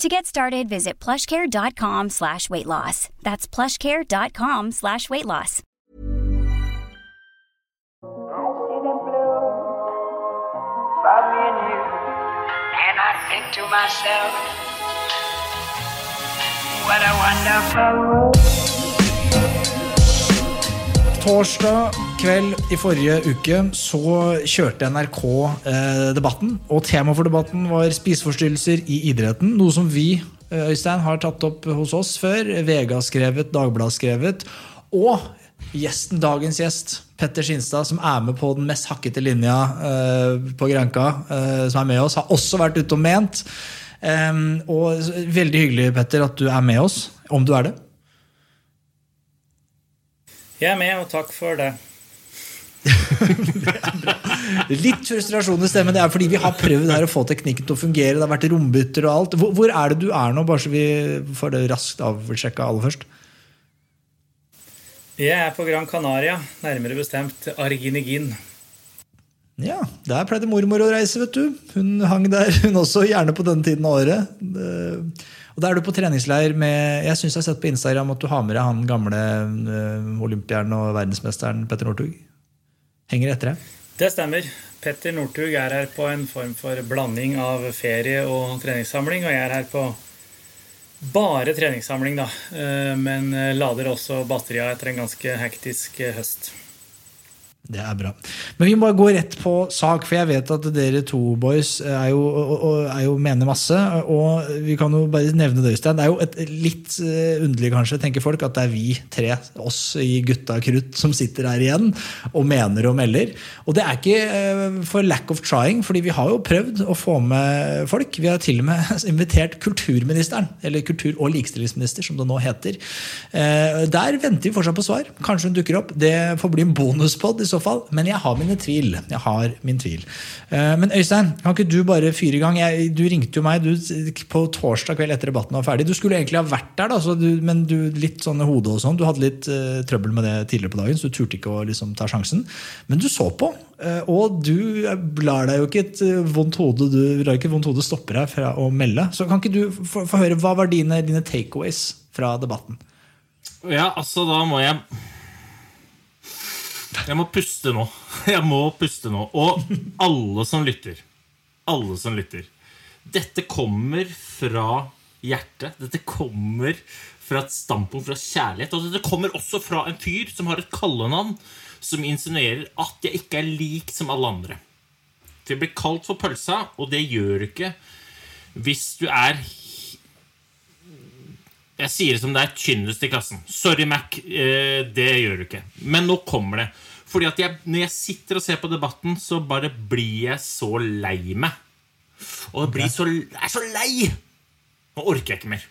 To get started, visit plushcare.com slash weight loss. That's plushcare.com slash weight loss. I see them blue for me and you, and I think to myself, what a wonderful world. Torsdag kveld i forrige uke så kjørte NRK eh, debatten. Og tema for debatten var spiseforstyrrelser i idretten. Noe som vi eh, Øystein, har tatt opp hos oss før. VG har skrevet, Dagbladet har skrevet. Og gjesten, dagens gjest, Petter Skinstad, som er med på den mest hakkete linja eh, på Granka, eh, som er med oss, har også vært ute og ment. Eh, og veldig hyggelig, Petter, at du er med oss. Om du er det. Jeg er med, og takk for det. Litt frustrasjon i stemmen. Det er fordi vi har prøvd her å få teknikken til å fungere. Det har vært rombytter og alt. Hvor, hvor er det du er nå, bare så vi får det raskt avsjekka aller først? Jeg er på Gran Canaria, nærmere bestemt Arginegin. Ja, Der pleide mormor å reise, vet du. Hun hang der, hun også, gjerne på denne tiden av året. Og da er du på treningsleir med Jeg syns jeg har sett på Instagram at du har med deg han gamle uh, olympieren og verdensmesteren Petter Northug. Henger etter deg. Det stemmer. Petter Northug er her på en form for blanding av ferie og treningssamling, og jeg er her på bare treningssamling, da. Eh, Men lader også batteria etter en ganske hektisk eh, høst. Det er bra. Men vi må bare gå rett på sak, for jeg vet at dere to boys er jo, er jo mener masse. Og vi kan jo bare nevne det, Øystein. Det er jo et, litt eh, underlig, kanskje, tenker folk, at det er vi tre, oss i gutta krutt, som sitter her igjen og mener og melder. Og det er ikke eh, for lack of trying, fordi vi har jo prøvd å få med folk. Vi har til og med invitert kulturministeren, eller kultur- og likestillingsminister, som det nå heter. Eh, Der venter vi fortsatt på svar. Kanskje hun dukker opp. Det får bli en bonuspod i så fall. Men jeg har mine tvil. Jeg har min tvil. Eh, Men Øystein, kan ikke du bare fyre i gang? Jeg, du ringte jo meg du, på torsdag kveld etter debatten var ferdig. Du skulle egentlig ha vært der, da, du, men du, litt sånn hode og sånn. Du hadde litt uh, trøbbel med det tidligere på dagen, så du turte ikke å liksom, ta sjansen. Men du så på, uh, og du lar deg jo ikke et uh, vondt hode du lar ikke et vondt hode stoppe deg fra å melde. Så kan ikke du få få høre, hva var dine, dine takeaways fra debatten? Ja, altså, da må jeg Jeg må puste nå. Jeg må puste nå. Og alle som lytter. Alle som lytter. Dette kommer fra hjertet. Dette kommer fra et standpunkt fra kjærlighet. Og dette kommer også fra en fyr som har et kallenavn som insinuerer at jeg ikke er lik som alle andre. For jeg blir kalt for pølsa, og det gjør du ikke hvis du er jeg sier det som det er tynnest i klassen. Sorry, Mac. eh, Det gjør du ikke. Men nå kommer det. Fordi at jeg, når jeg sitter og ser på debatten, så bare blir jeg så lei meg. Og jeg blir så, jeg er så lei! Nå orker jeg ikke mer.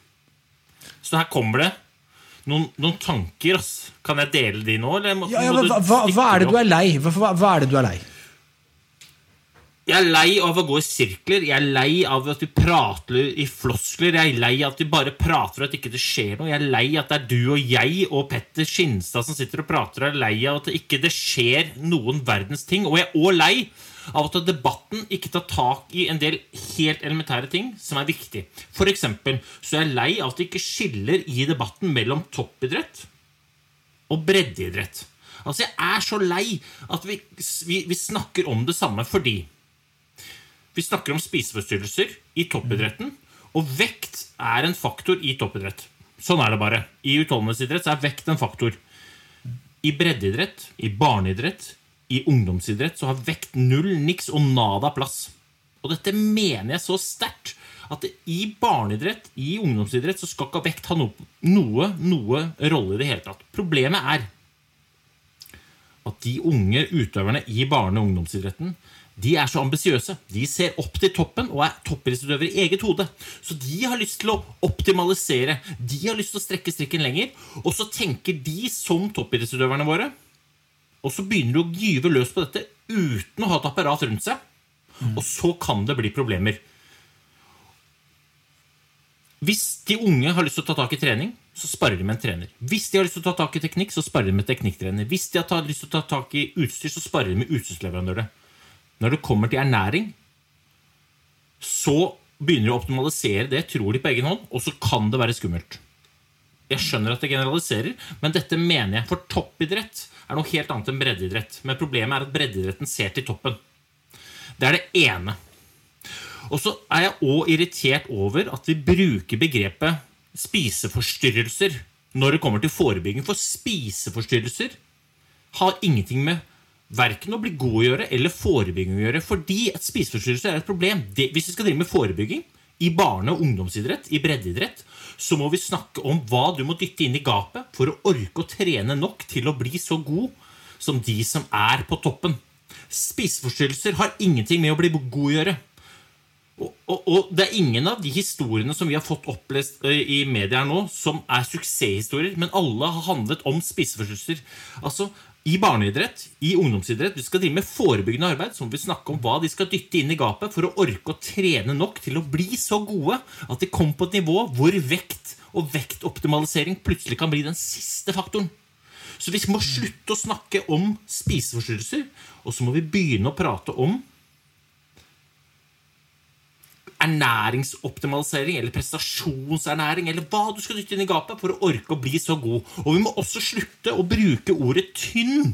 Så her kommer det. Noen, noen tanker. ass. Kan jeg dele de nå? Eller må, Ja, ja, hva, du hva, hva er det du er lei? Hva, hva er det du er lei? Jeg er lei av å gå i sirkler. Jeg er lei av at vi prater i floskler. Jeg er lei av at vi bare prater og at ikke det skjer noe. Jeg er lei av at det er du og jeg og Petter Skinstad som sitter og prater. Jeg er lei av at det ikke skjer noen verdens ting. Og jeg er òg lei av at debatten ikke tar tak i en del helt elementære ting som er viktig. For eksempel så er jeg lei av at det ikke skiller i debatten mellom toppidrett og breddeidrett. Altså, jeg er så lei at vi, vi, vi snakker om det samme fordi vi snakker om spiseforstyrrelser i toppidretten, og vekt er en faktor i toppidrett. Sånn er det bare. I utholdenhetsidrett er vekt en faktor. I breddeidrett, i barneidrett, i ungdomsidrett så har vekt null, niks og nada plass. Og dette mener jeg så sterkt at i barneidrett, i ungdomsidrett, så skal ikke vekt ha noe, noe, noe rolle i det hele tatt. Problemet er at de unge utøverne i barne- og ungdomsidretten de er så ambisiøse. De ser opp til toppen og er toppidrettsutøvere i eget hode. Så de har lyst til å optimalisere. De har lyst til å strekke strikken lenger. Og så tenker de som toppidrettsutøverne våre. Og så begynner de å gyve løs på dette uten å ha et apparat rundt seg. Og så kan det bli problemer. Hvis de unge har lyst til å ta tak i trening, så sparer de med en trener. Hvis de har lyst til å ta tak i teknikk, så sparer de med teknikktrener. Hvis de har lyst til å ta tak i utstyr, så sparer de med utstyrsleverandører. Når det kommer til ernæring, så begynner de å optimalisere det, tror de på egen hånd, og så kan det være skummelt. Jeg skjønner at det generaliserer, men dette mener jeg. For toppidrett er noe helt annet enn breddeidrett. Men problemet er at breddeidretten ser til toppen. Det er det ene. Og så er jeg òg irritert over at vi bruker begrepet spiseforstyrrelser når det kommer til forebygging. For spiseforstyrrelser har ingenting med verken å bli god å gjøre eller forebygging å gjøre. Fordi et spiseforstyrrelse er et problem. Det, hvis vi skal drive med forebygging i barne- og ungdomsidrett, i breddeidrett, så må vi snakke om hva du må dytte inn i gapet for å orke å trene nok til å bli så god som de som er på toppen. Spiseforstyrrelser har ingenting med å bli god å gjøre. Og, og, og det er ingen av de historiene som vi har fått opplest i media nå, som er suksesshistorier, men alle har handlet om spiseforstyrrelser. Altså, i barneidrett, i ungdomsidrett, vi skal drive med forebyggende arbeid, så må vi snakke om hva de skal dytte inn i gapet for å orke å trene nok til å bli så gode at de kommer på et nivå hvor vekt og vektoptimalisering plutselig kan bli den siste faktoren. Så vi må slutte å snakke om spiseforstyrrelser, og så må vi begynne å prate om ernæringsoptimalisering eller prestasjonsernæring eller hva du skal dytte inn i gapet for å orke å bli så god. Og vi må også slutte å bruke ordet tynn,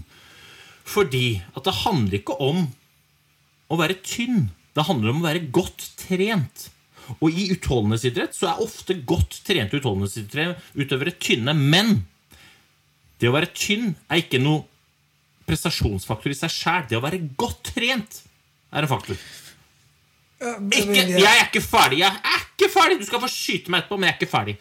fordi at det handler ikke om å være tynn. Det handler om å være godt trent. Og i utholdenhetsidrett så er ofte godt trente utholdenhetsutøvere tynne. Men det å være tynn er ikke noe prestasjonsfaktor i seg sjæl. Det å være godt trent er en faktor. Ikke, jeg er ikke ferdig. Jeg er ikke ferdig Du skal få skyte meg etterpå, men jeg er ikke ferdig.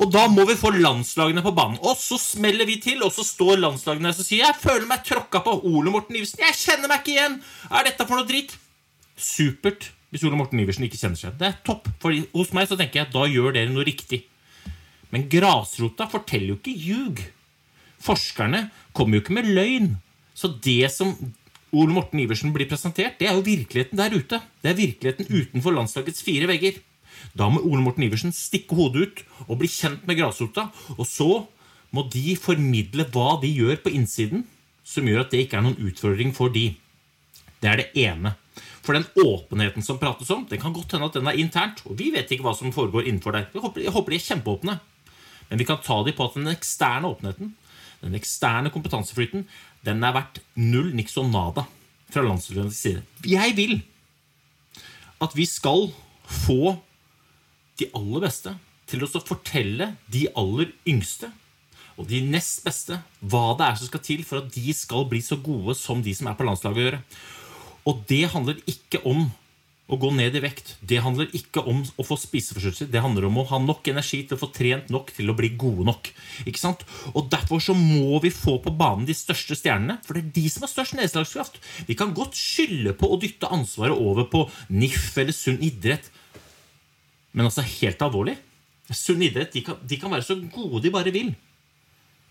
Og da må vi få landslagene på banen. Og så smeller vi til, og så står landslagene der og sier Jeg føler meg tråkka på. Ole Morten Iversen. Jeg kjenner meg ikke igjen! Er dette for noe dritt? Supert hvis Ole Morten Iversen ikke kjenner seg. Det er topp. For hos meg så tenker jeg da gjør dere noe riktig. Men grasrota forteller jo ikke ljug. Forskerne kommer jo ikke med løgn. Så det som Ole Morten Iversen blir presentert, det er jo virkeligheten der ute. Det er virkeligheten utenfor landslagets fire vegger. Da må Ole Morten Iversen stikke hodet ut og bli kjent med grasrota. Og så må de formidle hva de gjør på innsiden, som gjør at det ikke er noen utfordring for de. Det er det ene. For den åpenheten som prates om, det kan godt hende at den er internt. Og vi vet ikke hva som foregår innenfor der. Jeg håper, jeg håper de er kjempeåpne. Men vi kan ta de på at den eksterne åpenheten, den eksterne kompetanseflyten, den er verdt null niks og nada fra landsstyrets side. Jeg vil at vi skal få de aller beste til å fortelle de aller yngste og de nest beste hva det er som skal til for at de skal bli så gode som de som er på landslaget å gjøre. Og det handler ikke om å gå ned i vekt. Det handler ikke om å få spiseforstyrrelser. Det handler om å ha nok energi til å få trent nok til å bli gode nok. Ikke sant? Og Derfor så må vi få på banen de største stjernene, for det er de som har størst nedslagskraft. Vi kan godt skylde på å dytte ansvaret over på NIF eller Sunn idrett, men altså helt alvorlig Sunn idrett de kan, de kan være så gode de bare vil.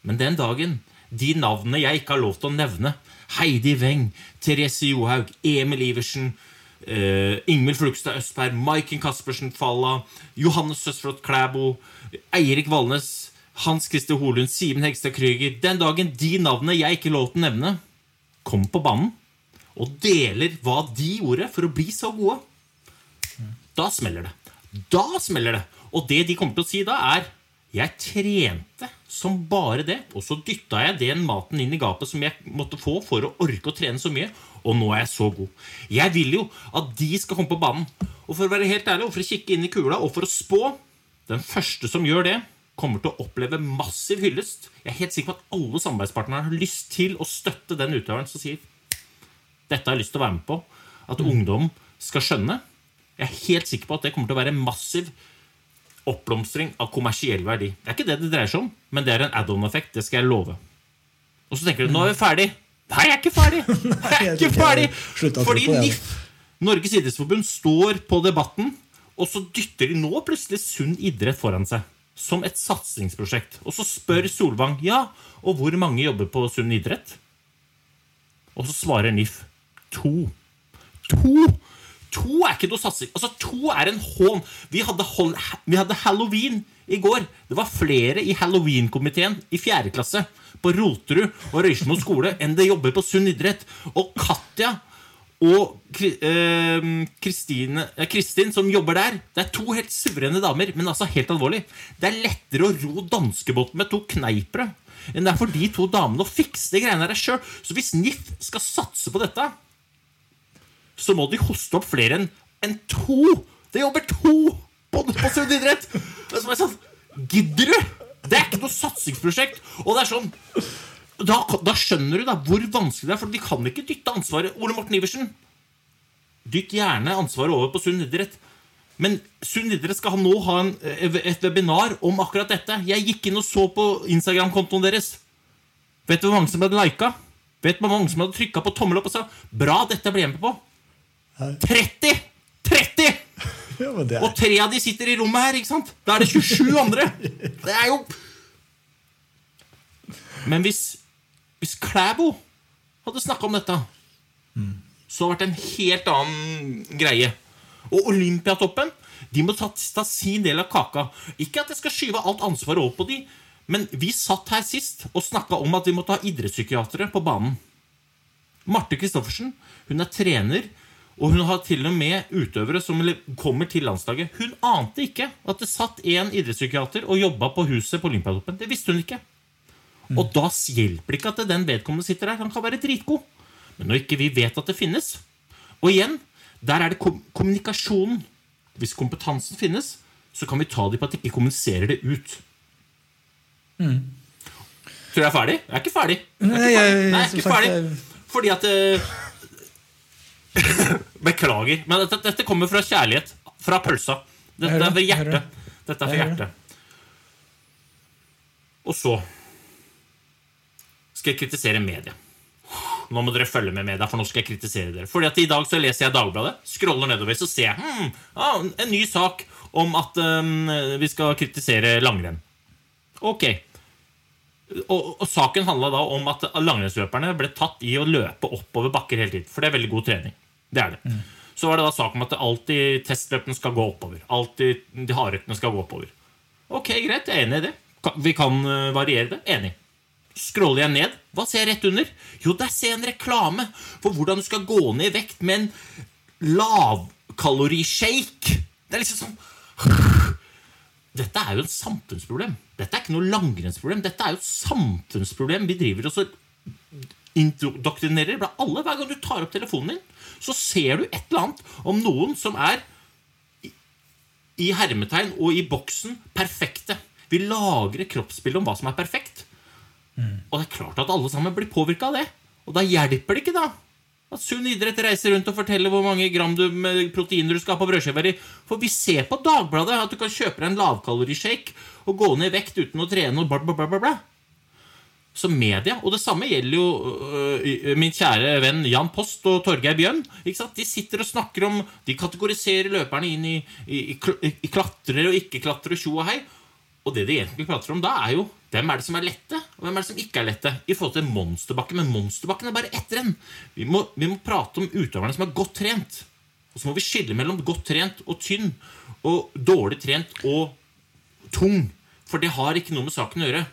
Men den dagen de navnene jeg ikke har lov til å nevne, Heidi Weng, Therese Johaug, Emil Iversen, uh, Ingvild Flugstad Østberg, Maiken Caspersen Falla, Johannes Søsflot Klæbo, Eirik Valnes, Hans Christer Holund, Simen Hegstad Krüger Den dagen de navnene jeg ikke lov til å nevne, kommer på banen og deler hva de gjorde for å bli så gode, da smeller det. Da smeller det. Og det de kommer til å si da, er jeg trente som bare det, og så dytta jeg den maten inn i gapet som jeg måtte få for å orke å trene så mye, og nå er jeg så god. Jeg vil jo at de skal komme på banen. Og for å være helt ærlig, og for å kikke inn i kula, og for å spå Den første som gjør det, kommer til å oppleve massiv hyllest. Jeg er helt sikker på at alle samarbeidspartnerne har lyst til å støtte den utøveren som sier dette har jeg lyst til å være med på. At ungdom skal skjønne. Jeg er helt sikker på at det kommer til å være massiv oppblomstring av kommersiell verdi. Det er ikke det det dreier seg om, men det er en add-on-effekt. Det skal jeg love. Og så tenker du nå er vi ferdig. Nei, jeg er ikke ferdig! Jeg er ikke ferdig! Fordi NIF, Norges idrettsforbund, står på debatten, og så dytter de nå plutselig sunn idrett foran seg. Som et satsingsprosjekt. Og så spør Solvang ja, og hvor mange jobber på sunn idrett? Og så svarer NIF to. To! To er ikke noe satsing. Altså, to er en hån. Vi hadde, hol vi hadde halloween i går. Det var flere i halloween-komiteen i fjerde klasse på Roterud og Røysmo skole enn det jobber på Sunn idrett. Og Katja og eh, Kristine, Kristin, som jobber der, det er to helt suverene damer. Men altså, helt alvorlig, det er lettere å ro danskebåten med to kneipere enn det er for de to damene å fikse de greiene der sjøl. Så hvis NIF skal satse på dette, så må de hoste opp flere enn en to. Det jobber to på, på Sunn idrett! Det er som er sånn, Gidder du? Det er ikke noe satsingsprosjekt. Og det er sånn da, da skjønner du da hvor vanskelig det er, for vi kan ikke dytte ansvaret Ole Morten Iversen, dytt gjerne ansvaret over på Sunn idrett. Men Sunn idrett skal nå ha en, et webinar om akkurat dette. Jeg gikk inn og så på Instagram-kontoen deres. Vet du hvor mange som hadde lika? Vet du hvor mange som hadde trykka på tommel opp og sa 'Bra, dette blir jeg med på'? 30! 30! Ja, er... Og tre av de sitter i rommet her, ikke sant? Da er det 27 andre. Det er jo Men hvis, hvis Klæbo hadde snakka om dette, så hadde det vært en helt annen greie. Og Olympiatoppen de må ta, ta sin del av kaka. Ikke at jeg skal skyve alt ansvaret over på de, men vi satt her sist og snakka om at vi måtte ha idrettspsykiatere på banen. Marte Christoffersen hun er trener, og hun har til og med utøvere som kommer til landslaget. Hun ante ikke at det satt en idrettspsykiater og jobba på huset på Olympiatoppen. Det visste hun ikke. Og da hjelper det ikke at den vedkommende sitter der. Han kan være dritgod. Men når ikke vi vet at det finnes Og igjen, der er det kom kommunikasjonen. Hvis kompetansen finnes, så kan vi ta dem på at de ikke kommuniserer det ut. Tror du jeg er ferdig? Jeg er ikke ferdig. Jeg er ikke ferdig. jeg- Nei, jeg er ikke ferdig. Fordi at eh, Beklager, men dette, dette kommer fra kjærlighet. Fra pølsa. Dette er fra hjertet. Dette er fra hjertet. Og så skal jeg kritisere media. Nå må dere følge med media, for nå skal jeg kritisere dere. Fordi at I dag så leser jeg Dagbladet, scroller nedover, så ser jeg hmm, ah, en ny sak om at um, vi skal kritisere langrenn. Ok. Og, og saken handla da om at langrennsløperne ble tatt i å løpe oppover bakker hele tiden. For det er veldig god trening. Det er det. Så var det da sak om at alltid testløpene skal gå oppover. Alltid de hardøktene skal gå oppover. Ok, greit, jeg er enig i det. Vi kan eh, variere det. Enig. Scroller jeg ned, hva ser jeg rett under? Jo, der ser jeg en reklame for hvordan du skal gå ned i vekt med en lavkalorishake. Det er liksom sånn dette er jo et samfunnsproblem. Dette er ikke noe langrennsproblem. Dette er jo et samfunnsproblem. Vi driver og så indoktrinerer alle. Hver gang du tar opp telefonen din, så ser du et eller annet om noen som er i- hermetegn og i boksen perfekte. Vi lagrer kroppsbildet om hva som er perfekt. Og det er klart at alle sammen blir påvirka av det. Og da hjelper det ikke, da. At Sunn idrett reiser rundt og forteller hvor mange gram du proteiner du skal ha på brødskiva di. For vi ser på Dagbladet at du kan kjøpe deg en lavkalorishake og gå ned i vekt uten å trene og bla, bla, bla, bla, Så media, og det samme gjelder jo uh, min kjære venn Jan Post og Torgeir Bjørn. Ikke? De sitter og snakker om De kategoriserer løperne inn i, i, i, i og ikke-klatrere, tjo og hei. Og det de egentlig prater om da, er jo hvem er det som er lette, og hvem er det som ikke er lette. I forhold til monsterbakken, Men monsterbakken er bare ett renn. Vi vi må prate om utøverne som er godt trent. Og så må vi skille mellom godt trent og tynn, og dårlig trent og tung. For det har ikke noe med saken å gjøre.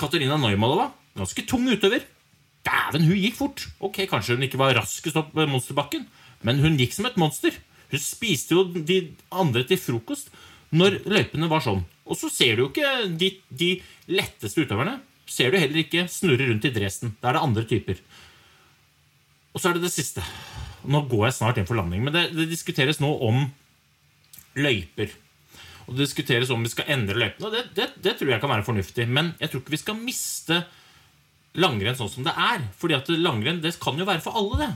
Katarina Neumalova, ganske tung utøver. Dæven, hun gikk fort. Ok, Kanskje hun ikke var raskest opp monsterbakken, men hun gikk som et monster. Hun spiste jo de andre til frokost når løypene var sånn. Og så ser du jo ikke de, de letteste utøverne. Ser du heller ikke snurre rundt i Dresden. Da er det andre typer. Og så er det det siste. Nå går jeg snart inn for landing, men det, det diskuteres nå om løyper. Og det diskuteres om vi skal endre løypene. Det, det, det tror jeg kan være fornuftig. Men jeg tror ikke vi skal miste langrenn sånn som det er. Fordi at langrenn det kan jo være for alle, det.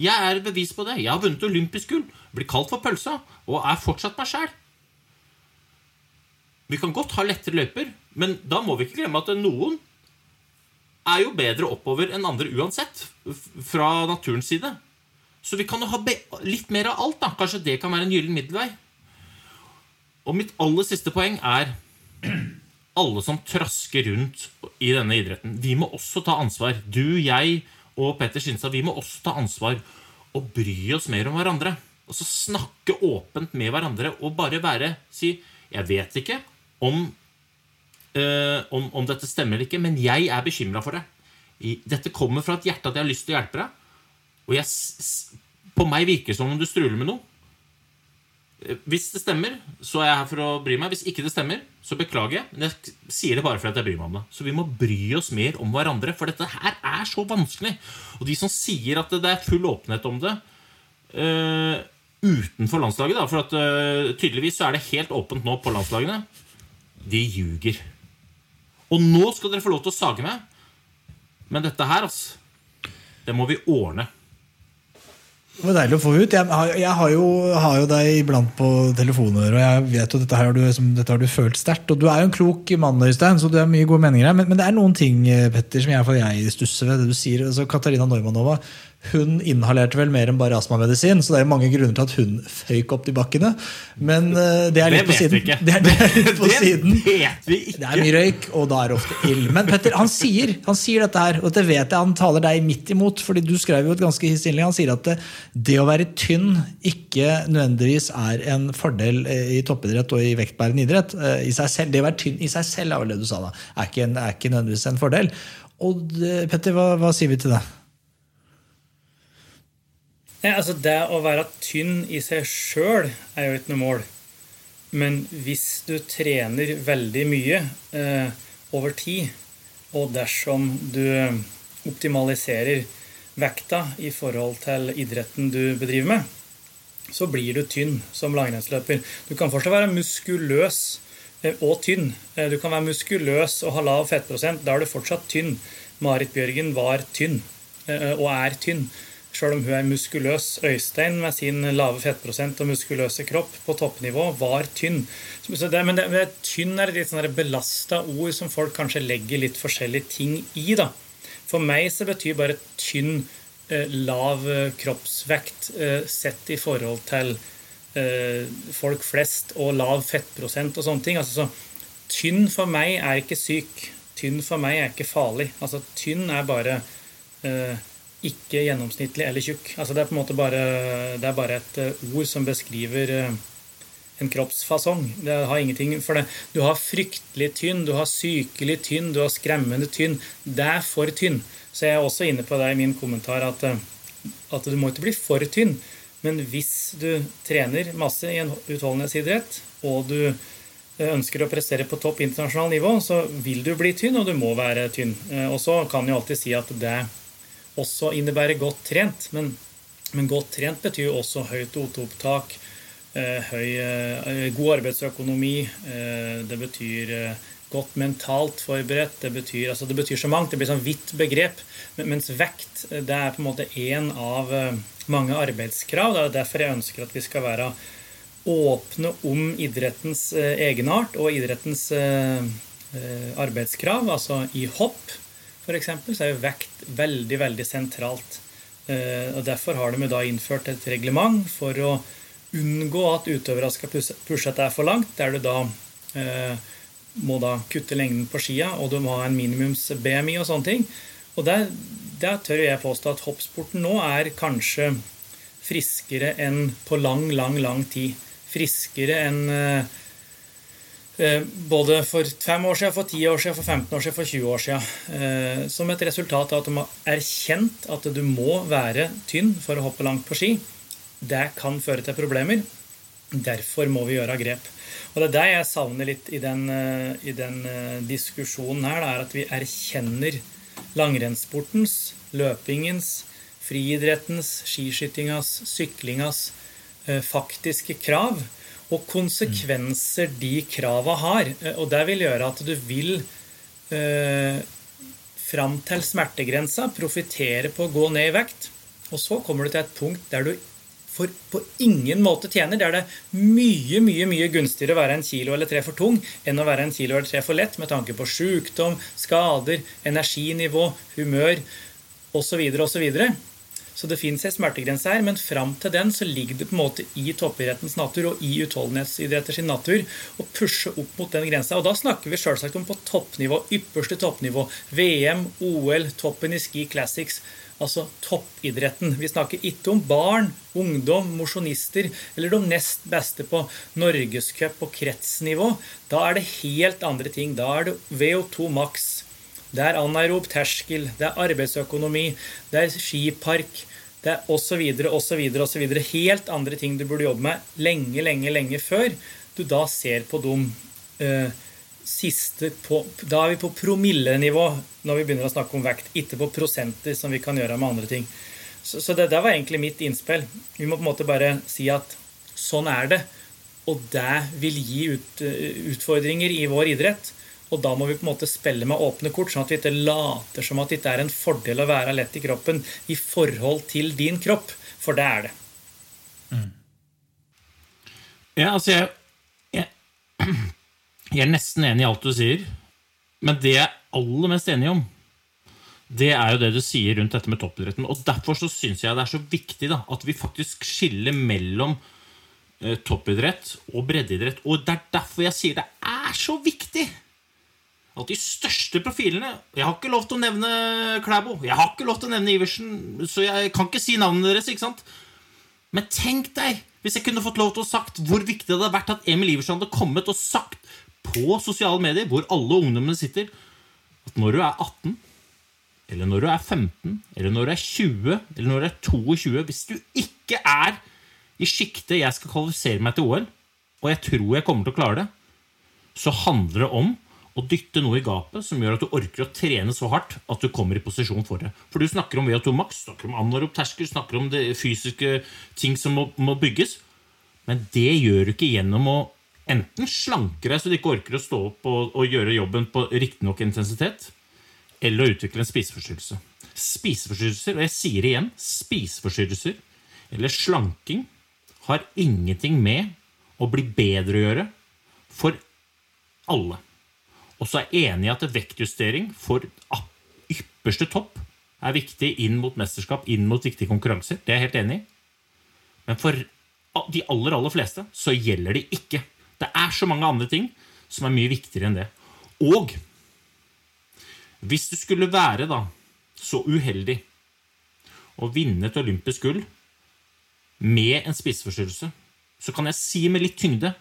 Jeg er bevis på det. Jeg har vunnet olympisk gull, blir kalt for pølsa, og er fortsatt meg sjæl. Vi kan godt ha lettere løyper, men da må vi ikke glemme at noen er jo bedre oppover enn andre uansett, fra naturens side. Så vi kan jo ha litt mer av alt, da. Kanskje det kan være en gyllen middelvei. Og mitt aller siste poeng er alle som trasker rundt i denne idretten. Vi må også ta ansvar. Du, jeg og Petter Skinstad, vi må også ta ansvar og bry oss mer om hverandre. Og så snakke åpent med hverandre og bare være Si Jeg vet ikke om, øh, om, om dette stemmer eller ikke, men jeg er bekymra for det. Dette kommer fra et hjerte at jeg har lyst til å hjelpe deg. Og jeg, på meg virker det som om du struler med noe. Hvis det stemmer, så er jeg her for å bry meg. Hvis ikke det stemmer, så beklager jeg. Men jeg sier det bare fordi jeg bryr meg om det. Så vi må bry oss mer om hverandre, for dette her er så vanskelig. Og de som sier at det er full åpenhet om det uh, utenfor landslaget, da, for at uh, tydeligvis så er det helt åpent nå på landslagene, de ljuger. Og nå skal dere få lov til å sage meg, men dette her, altså, det må vi ordne. Det var deilig å få ut. Jeg, har- jeg har, jo, har jo deg iblant på telefoner, og jeg vet jo dette har du, dette har du følt sterkt. Og du er jo en klok mann, Øystein, så du har mye gode meninger her. Men, men det er noen ting eh, Petter, som jeg, jeg stusser ved det du sier. Altså, Katarina Neumanova hun inhalerte vel mer enn bare astmamedisin, så det er mange grunner til at hun føyk opp de bakkene. Men eh, det er litt på siden. Det er, det er litt på siden. Det er mye røyk, og da er det ofte ild. Men Petter, han sier, han sier dette her, og det vet jeg han taler deg midt imot. fordi du skrev jo et ganske hissig innlegg. Han sier at det, det å være tynn ikke nødvendigvis er en fordel eh, i toppidrett og i vektbærende idrett. Eh, I seg selv, det å være tynn i seg selv er vel det du sa da, er ikke, en, er ikke nødvendigvis en fordel. Og Petter, hva, hva sier vi til det? Nei, altså Det å være tynn i seg sjøl er jo ikke noe mål. Men hvis du trener veldig mye eh, over tid, og dersom du optimaliserer vekta i forhold til idretten du bedriver med, så blir du tynn som langrennsløper. Du kan fortsatt være muskuløs eh, og tynn. Eh, Du kan være muskuløs og ha lav fettprosent. Da er du fortsatt tynn. Marit Bjørgen var tynn, eh, og er tynn. Sjøl om hun er muskuløs. Øystein med sin lave fettprosent og muskuløse kropp på toppnivå var tynn. Det, men det, tynn er et litt sånn belasta ord som folk kanskje legger litt forskjellige ting i. da. For meg så betyr bare tynn eh, lav eh, kroppsvekt eh, sett i forhold til eh, folk flest og lav fettprosent og sånne ting. Altså, så, tynn for meg er ikke syk. Tynn for meg er ikke farlig. Altså, tynn er bare eh, ikke gjennomsnittlig eller tjukk. Altså, det er på en måte bare, er bare et eh, ord som beskriver eh, en kroppsfasong. Det har ingenting for det. Du har fryktelig tynn, du har sykelig tynn, du har skremmende tynn. Det er for tynn. Så jeg er også inne på det i min kommentar at, eh, at du må ikke bli for tynn. Men hvis du trener masse i en utholdenhetsidrett, og du ønsker å prestere på topp internasjonalt nivå, så vil du bli tynn, og du må være tynn. Og så kan jeg alltid si at det også innebærer godt trent, men, men godt trent betyr også høyt OT-opptak, eh, høy, eh, god arbeidsøkonomi, eh, det betyr eh, godt mentalt forberedt, det betyr, altså det betyr så mangt, det blir sånn vidt begrep, mens vekt eh, det er på en måte én av eh, mange arbeidskrav. Det er derfor jeg ønsker at vi skal være åpne om idrettens eh, egenart og idrettens eh, eh, arbeidskrav. Altså i hopp, f.eks., så er jo vekt veldig, veldig sentralt. Eh, og Derfor har de da innført et reglement for å unngå at utøvere skal pushe at det er for langt, der du da eh, må da kutte lengden på skia, og du må ha en minimums-BMI og sånne ting. Og der, der tør jeg påstå at hoppsporten nå er kanskje friskere enn på lang, lang, lang tid. Friskere enn eh, både for fem år siden, for ti år siden, for 15 år siden, for 20 år siden. Eh, som et resultat av at de har erkjent at du må være tynn for å hoppe langt på ski. Det kan føre til problemer. Derfor må vi gjøre grep. Og Det er det jeg savner litt i den, eh, i den eh, diskusjonen her. Det er at vi erkjenner langrennssportens, løpingens, friidrettens, skiskytingas, syklingas eh, faktiske krav. Og konsekvenser de krava har. Eh, Og det vil gjøre at du vil eh, fram til smertegrensa profitere på å gå ned i vekt. Og så kommer du til et punkt der du for på ingen måte tjener. Der det er mye mye, mye gunstigere å være en kilo eller tre for tung enn å være en kilo eller tre for lett med tanke på sykdom, skader, energinivå, humør osv. osv. Så det fins en smertegrense her, men fram til den så ligger det på en måte i toppidrettens natur og i utholdenhetsidretter natur å pushe opp mot den grensa. Og da snakker vi selvsagt om på toppnivå, ypperste toppnivå. VM, OL, toppen i Ski Classics. Altså toppidretten. Vi snakker ikke om barn, ungdom, mosjonister eller de nest beste på norgescup og kretsnivå. Da er det helt andre ting. Da er det VO2 maks. Det er anaerob terskel, det er arbeidsøkonomi, det er skipark, det er osv., osv., osv. Helt andre ting du burde jobbe med lenge, lenge, lenge før du da ser på de eh, siste på, Da er vi på promillenivå når vi begynner å snakke om vekt, ikke på prosenter, som vi kan gjøre med andre ting. Så, så det der var egentlig mitt innspill. Vi må på en måte bare si at sånn er det. Og det vil gi ut, utfordringer i vår idrett. Og da må vi på en måte spille med åpne kort, sånn at vi ikke later som at det ikke er en fordel å være lett i kroppen i forhold til din kropp. For det er det. Ja, altså jeg, jeg, jeg er nesten enig i alt du sier. Men det jeg er aller mest enig om, det er jo det du sier rundt dette med toppidretten. Og derfor så syns jeg det er så viktig da, at vi faktisk skiller mellom eh, toppidrett og breddeidrett. Og det er derfor jeg sier det er så viktig at de største profilene Jeg har ikke lov til å nevne Klæbo, jeg har ikke lov til å nevne Iversen, så jeg kan ikke si navnene deres. ikke sant? Men tenk deg hvis jeg kunne fått lov til å sagt hvor viktig det hadde vært at Emil Iversen hadde kommet og sagt på sosiale medier, hvor alle ungdommene sitter, at når du er 18, eller når du er 15, eller når du er 20, eller når du er 22 Hvis du ikke er i sjiktet jeg skal kvalifisere meg til OL, og jeg tror jeg kommer til å klare det, så handler det om å dytte noe i gapet som gjør at du orker å trene så hardt at du kommer i posisjon for det. For du snakker om VO2 max, snakker om anorop terskel, snakker om det fysiske ting som må, må bygges. Men det gjør du ikke gjennom å enten slanke deg så du ikke orker å stå opp og, og gjøre jobben på riktignok intensitet, eller å utvikle en spiseforstyrrelse. Spiseforstyrrelser, og jeg sier det igjen, spiseforstyrrelser eller slanking har ingenting med å bli bedre å gjøre for alle. Og så er jeg enig i at vektjustering for ypperste topp er viktig inn mot mesterskap, inn mot viktige konkurranser. Det er jeg helt enig i. Men for de aller, aller fleste så gjelder det ikke. Det er så mange andre ting som er mye viktigere enn det. Og hvis du skulle være da så uheldig å vinne et olympisk gull med en spiseforstyrrelse, så kan jeg si med litt tyngde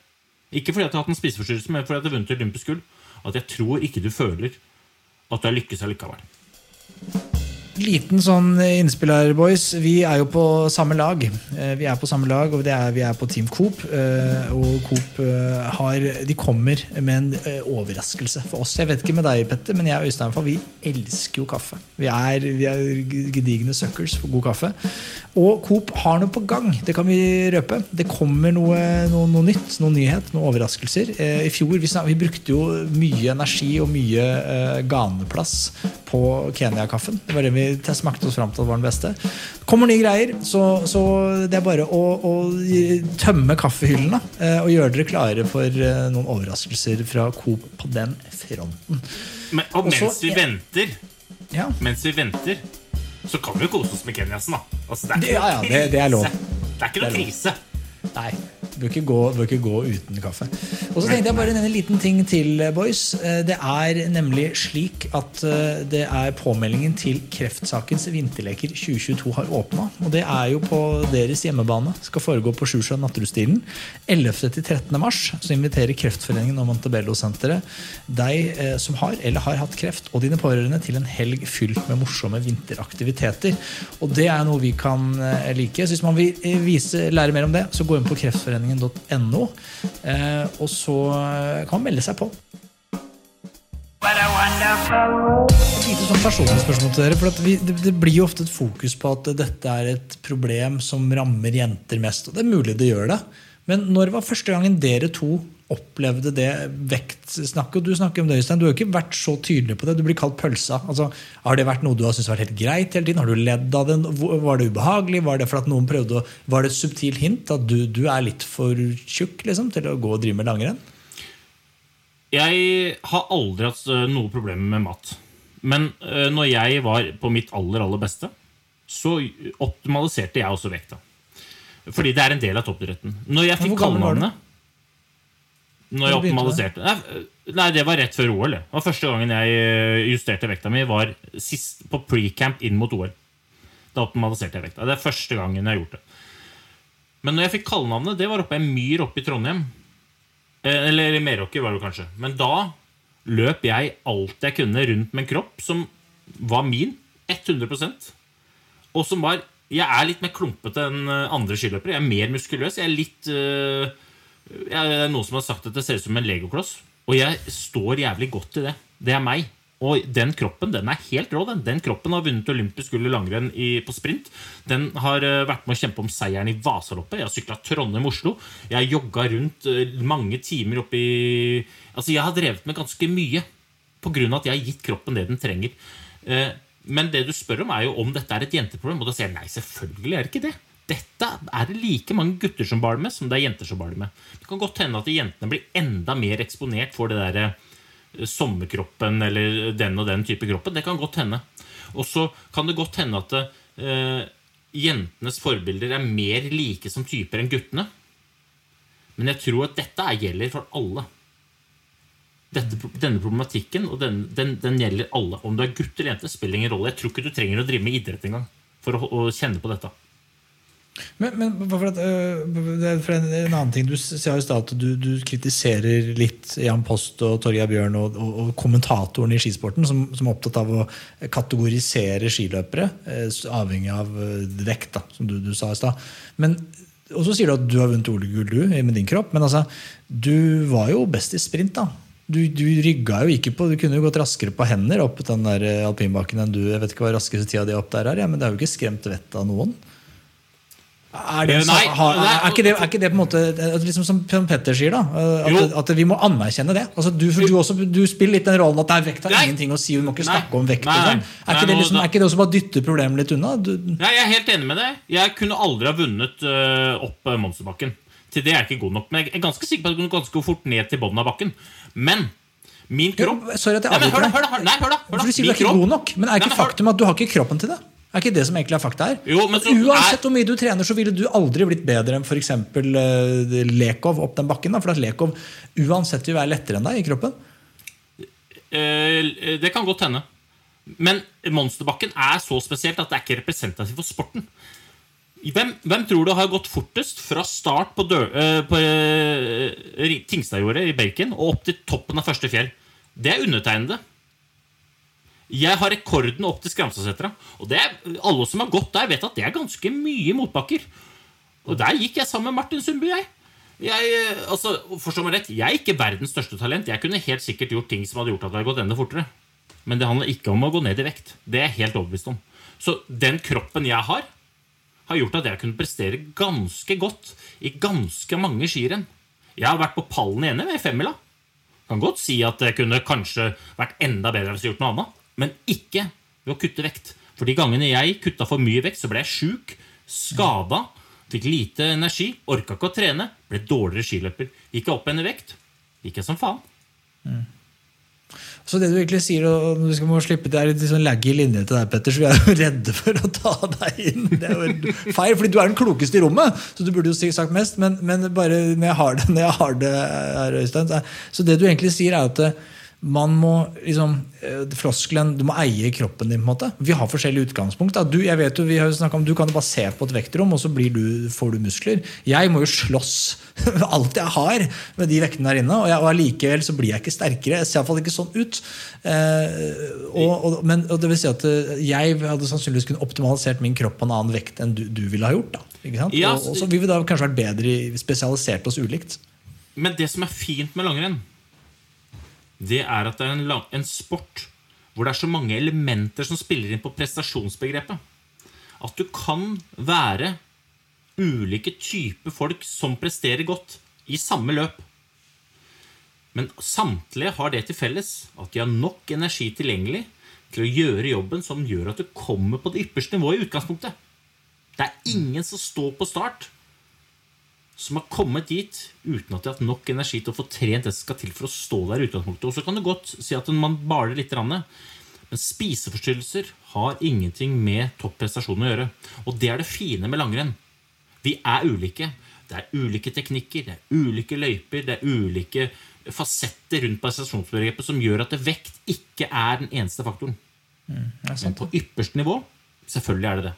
Ikke fordi jeg har hatt en spiseforstyrrelse, men fordi jeg har vunnet et olympisk gull, at jeg tror ikke du føler at du har lykkes allikevel. Liten sånn innspill her, boys. Vi er jo på samme lag. Eh, Vi er på samme lag, og er, vi er på Team Coop. eh, Og Coop eh, har, de kommer med en overraskelse for oss. Jeg vet ikke med deg, Petter, men jeg og Øystein for vi elsker jo kaffe. Vi er, vi er gedigne suckers for god kaffe. Og Coop har noe på gang. Det kan vi røpe. Det kommer noe, noe, noe nytt, noe nyhet, noen overraskelser. I fjor vi, vi brukte jo mye energi og mye ganeplass på Kenya-kaffen. Det var det vi smakte oss fram til var den beste. Kommer nye greier, så, så det er bare å, å tømme kaffehyllene eh, og gjøre dere klare for eh, noen overraskelser fra Coop på den fronten. Men, og mens Også, vi venter, Ja, mens vi venter, så kan vi jo kose oss med Kenyasen, da. Altså, det, er Det- ja, ja, det- det er lov. Det er ikke noe Det krise. Nei, bør ikke gå, bør ikke gå uten kaffe. Og så tenkte jeg bare en liten ting til, boys. Eh, Det er nemlig slik at eh, det er påmeldingen til Kreftsakens vinterleker 2022 har åpna. Og det er jo på deres hjemmebane. Skal foregå på Sjusjø Natterudstilen. 11. til 13. mars så inviterer Kreftforeningen og Montebello-senteret deg eh, som har eller har hatt kreft, og dine pårørende til en helg fylt med morsomme vinteraktiviteter. Og det er noe vi kan eh, like. Så hvis man vil eh, vise, lære mer om det, så gå inn på kreftforeningen.no, eh, og så eh, kan man melde seg på. Et lite sånn personlig spørsmål til dere. For at vi, det, det blir jo ofte et fokus på at dette er et problem som rammer jenter mest. Og det er mulig det gjør det. Men når var første gangen dere to opplevde det vektsnakket? Du snakker om det, Øystein. Du har ikke vært så tydelig på det. Du blir kalt pølsa. Altså, har det vært noe du har syntes vært helt greit hele tiden? Har du ledd av den? Var det ubehagelig? Var det for at noen prøvde å, Var det et subtilt hint at du, du er litt for tjukk liksom, til å gå og drive med langrenn? Jeg har aldri hatt eh, noe problem med mat. Men eh, når jeg var på mitt aller, aller beste, så optimaliserte jeg også vekta. Fordi det er en del av toppidretten. Når jeg fikk kallenavnet Når jeg optimaliserte nei, nei, det var rett før OL. det. Var første gangen jeg eh, justerte vekta mi, var sist på pre-camp inn mot OL. Da optimaliserte jeg vekta. Det er første gangen jeg har gjort det. Men når jeg fikk kallenavnet, det var oppe i en myr oppe i Trondheim. Eh, Eller i Meråker, var det kanskje. Men da løp jeg alt jeg kunne rundt med en kropp som var min. 100% Og som var Jeg er litt mer klumpete enn andre skiløpere. Jeg er mer muskuløs. Jeg er litt øh, jeg, Det er noen som har sagt at det ser ut som en legokloss. Og jeg står jævlig godt i det. Det er meg. Og den kroppen den er helt rå. Den, den kroppen har vunnet olympisk gull i langrenn på sprint. Den har øh, vært med å kjempe om seieren i Vasaloppet. Jeg har sykla Trondheim-Oslo. Jeg har jogga rundt øh, mange timer oppi Altså, jeg har drevet med ganske mye av at jeg har gitt kroppen det den trenger. Eh, Men det du spør om, er jo om dette er et jenteproblem. Og da sier jeg nei, selvfølgelig er det ikke det. Dette er det like mange gutter som baler med, som det er jenter som baler med. Det kan godt hende at jentene blir enda mer eksponert for det derre eh, sommerkroppen eller den og den type kroppen. Det kan godt hende. Og så kan det godt hende at uh, jentenes forbilder er mer like som typer enn guttene. Men jeg tror at dette er, gjelder for alle. Dette, denne problematikken og den, den, den gjelder alle. Om du er gutt eller jente, spiller ingen rolle. Jeg tror ikke du trenger å drive med idrett engang for å, å kjenne på dette. Men, men for at, øh, for en, en annen ting Du sa i stad at du, du kritiserer litt Jan Post og Torgeir Bjørn og, og, og kommentatoren i skisporten, som, som er opptatt av å kategorisere skiløpere, eh, avhengig av eh, vekt, da, som du, du sa i stad. Og så sier du at du har vunnet OL-gull med din kropp, men altså, du var jo best i sprint. da. Du, du rygga jo ikke på, du kunne jo gått raskere på hender opp den der alpinbakken enn du. Jeg vet ikke hva raskeste tida di opp der er, ja, men det har jo ikke skremt vettet av noen. Er, det, Eh, nei, har, er, ikke det, er ikke det på en måte eh, liksom Som Petter sier, da. eh, At, at vi må anerkjenne det. Altså, du, for du, også, du spiller litt den rollen at det er vekt har ingenting å si. Vi må ikke Nei. snakke om vekt. Nei, sånn. Er, ikke det liksom, er ikke det også bare dytte problemet litt unna? Du, Nei, Jeg er helt enig med deg. Jeg kunne aldri ha vunnet uh, opp øh, Monsterbakken. Til det er jeg ikke god nok. Men jeg er ganske sikker på at jeg kunne ganske fort ned til bunnen av bakken. Men min kropp Jo, sorry at jeg avbryter da, hør- da. Du sier du er ikke kropp- god nok, men er ikke faktum at du har ikke kroppen til det? Er ikke det som egentlig er fakta her? Jo, men så Uansett hvor mye du trener, så ville du aldri blitt bedre enn f.eks. Uh, Lekov opp den bakken. Da, for at Lekov uansett vil være lettere enn deg i kroppen. Uh, Det kan godt hende. Men Monsterbakken er så spesielt at det er ikke representativt for sporten. Hvem, hvem tror du har gått fortest fra start på, dør, eh, på uh, Tingstadjordet i Berken og opp til toppen av første fjell? Det er undertegnede. Jeg har rekorden opp til Skramstadsetra. Og det er, alle som har gått der, vet at det er ganske mye motbakker. Og der gikk jeg sammen med Martin Sundby, jeg. Jeg, eh, altså, forstå meg rett, jeg er ikke verdens største talent. Jeg kunne helt sikkert gjort ting som hadde gjort at jeg hadde gått enda fortere. Men det handler ikke om å gå ned i vekt. Det er jeg helt overbevist om. Så den kroppen jeg har, har gjort at jeg kunne prestere ganske godt i ganske mange skirenn. Jeg har vært på pallen i NM i femmila. Kan godt si at jeg kunne kanskje vært enda bedre hvis jeg gjort noe annet. Men ikke ved å kutte vekt. For de gangene jeg kutta for mye vekt, så ble jeg sjuk, skada, fikk lite energi, orka ikke å trene, ble dårligere skiløper. Gikk jeg opp igjen i vekt, gikk jeg som faen. Så det du egentlig sier, og vi skal må slippe, det er litt sånn laggy linje til deg, Petter, så vi er jo redde for å ta deg inn. Det er jo feil, fordi du er den klokeste i rommet, så du burde jo sagt mest. Men, men bare når jeg har det, når jeg har det her, Øystein så det du egentlig sier, er at man må liksom eh, Floskelen Du må eie kroppen din. på en måte Vi har forskjellig utgangspunkt. Da. Du, jeg vet jo, vi har jo om Du kan jo bare se på et vektrom, og så blir du, får du muskler. Jeg må jo slåss alt jeg har med de vektene der inne, og, jeg, og allikevel så blir jeg ikke sterkere. Jeg ser iallfall ikke sånn ut. Eh, og, og, men, og det vil si at eh, jeg hadde sannsynligvis kunne optimalisert min kropp på en annen vekt enn du, du ville ha gjort. da ikke sant? Ja, og, og så ville da kanskje vært bedre spesialisert oss ulikt. Men det som er fint med langrenn, det er at det er en, lang, en sport hvor det er så mange elementer som spiller inn på prestasjonsbegrepet. At du kan være ulike typer folk som presterer godt i samme løp. Men samtlige har det til felles at de har nok energi tilgjengelig til å gjøre jobben som gjør at du kommer på det ypperste nivået i utgangspunktet. Det er ingen som står på start, som har kommet dit uten at de har hatt nok energi til å få trent det som skal til for å stå der i utgangspunktet. Og så kan du godt si at man baler litt, men spiseforstyrrelser har ingenting med topprestasjon å gjøre. Og det er det fine med langrenn. Vi er ulike. Det er ulike teknikker, det er ulike løyper, det er ulike fasetter rundt prestasjonsbegrepet som gjør at vekt ikke er den eneste faktoren. Mm, Men på ypperste nivå selvfølgelig er det det.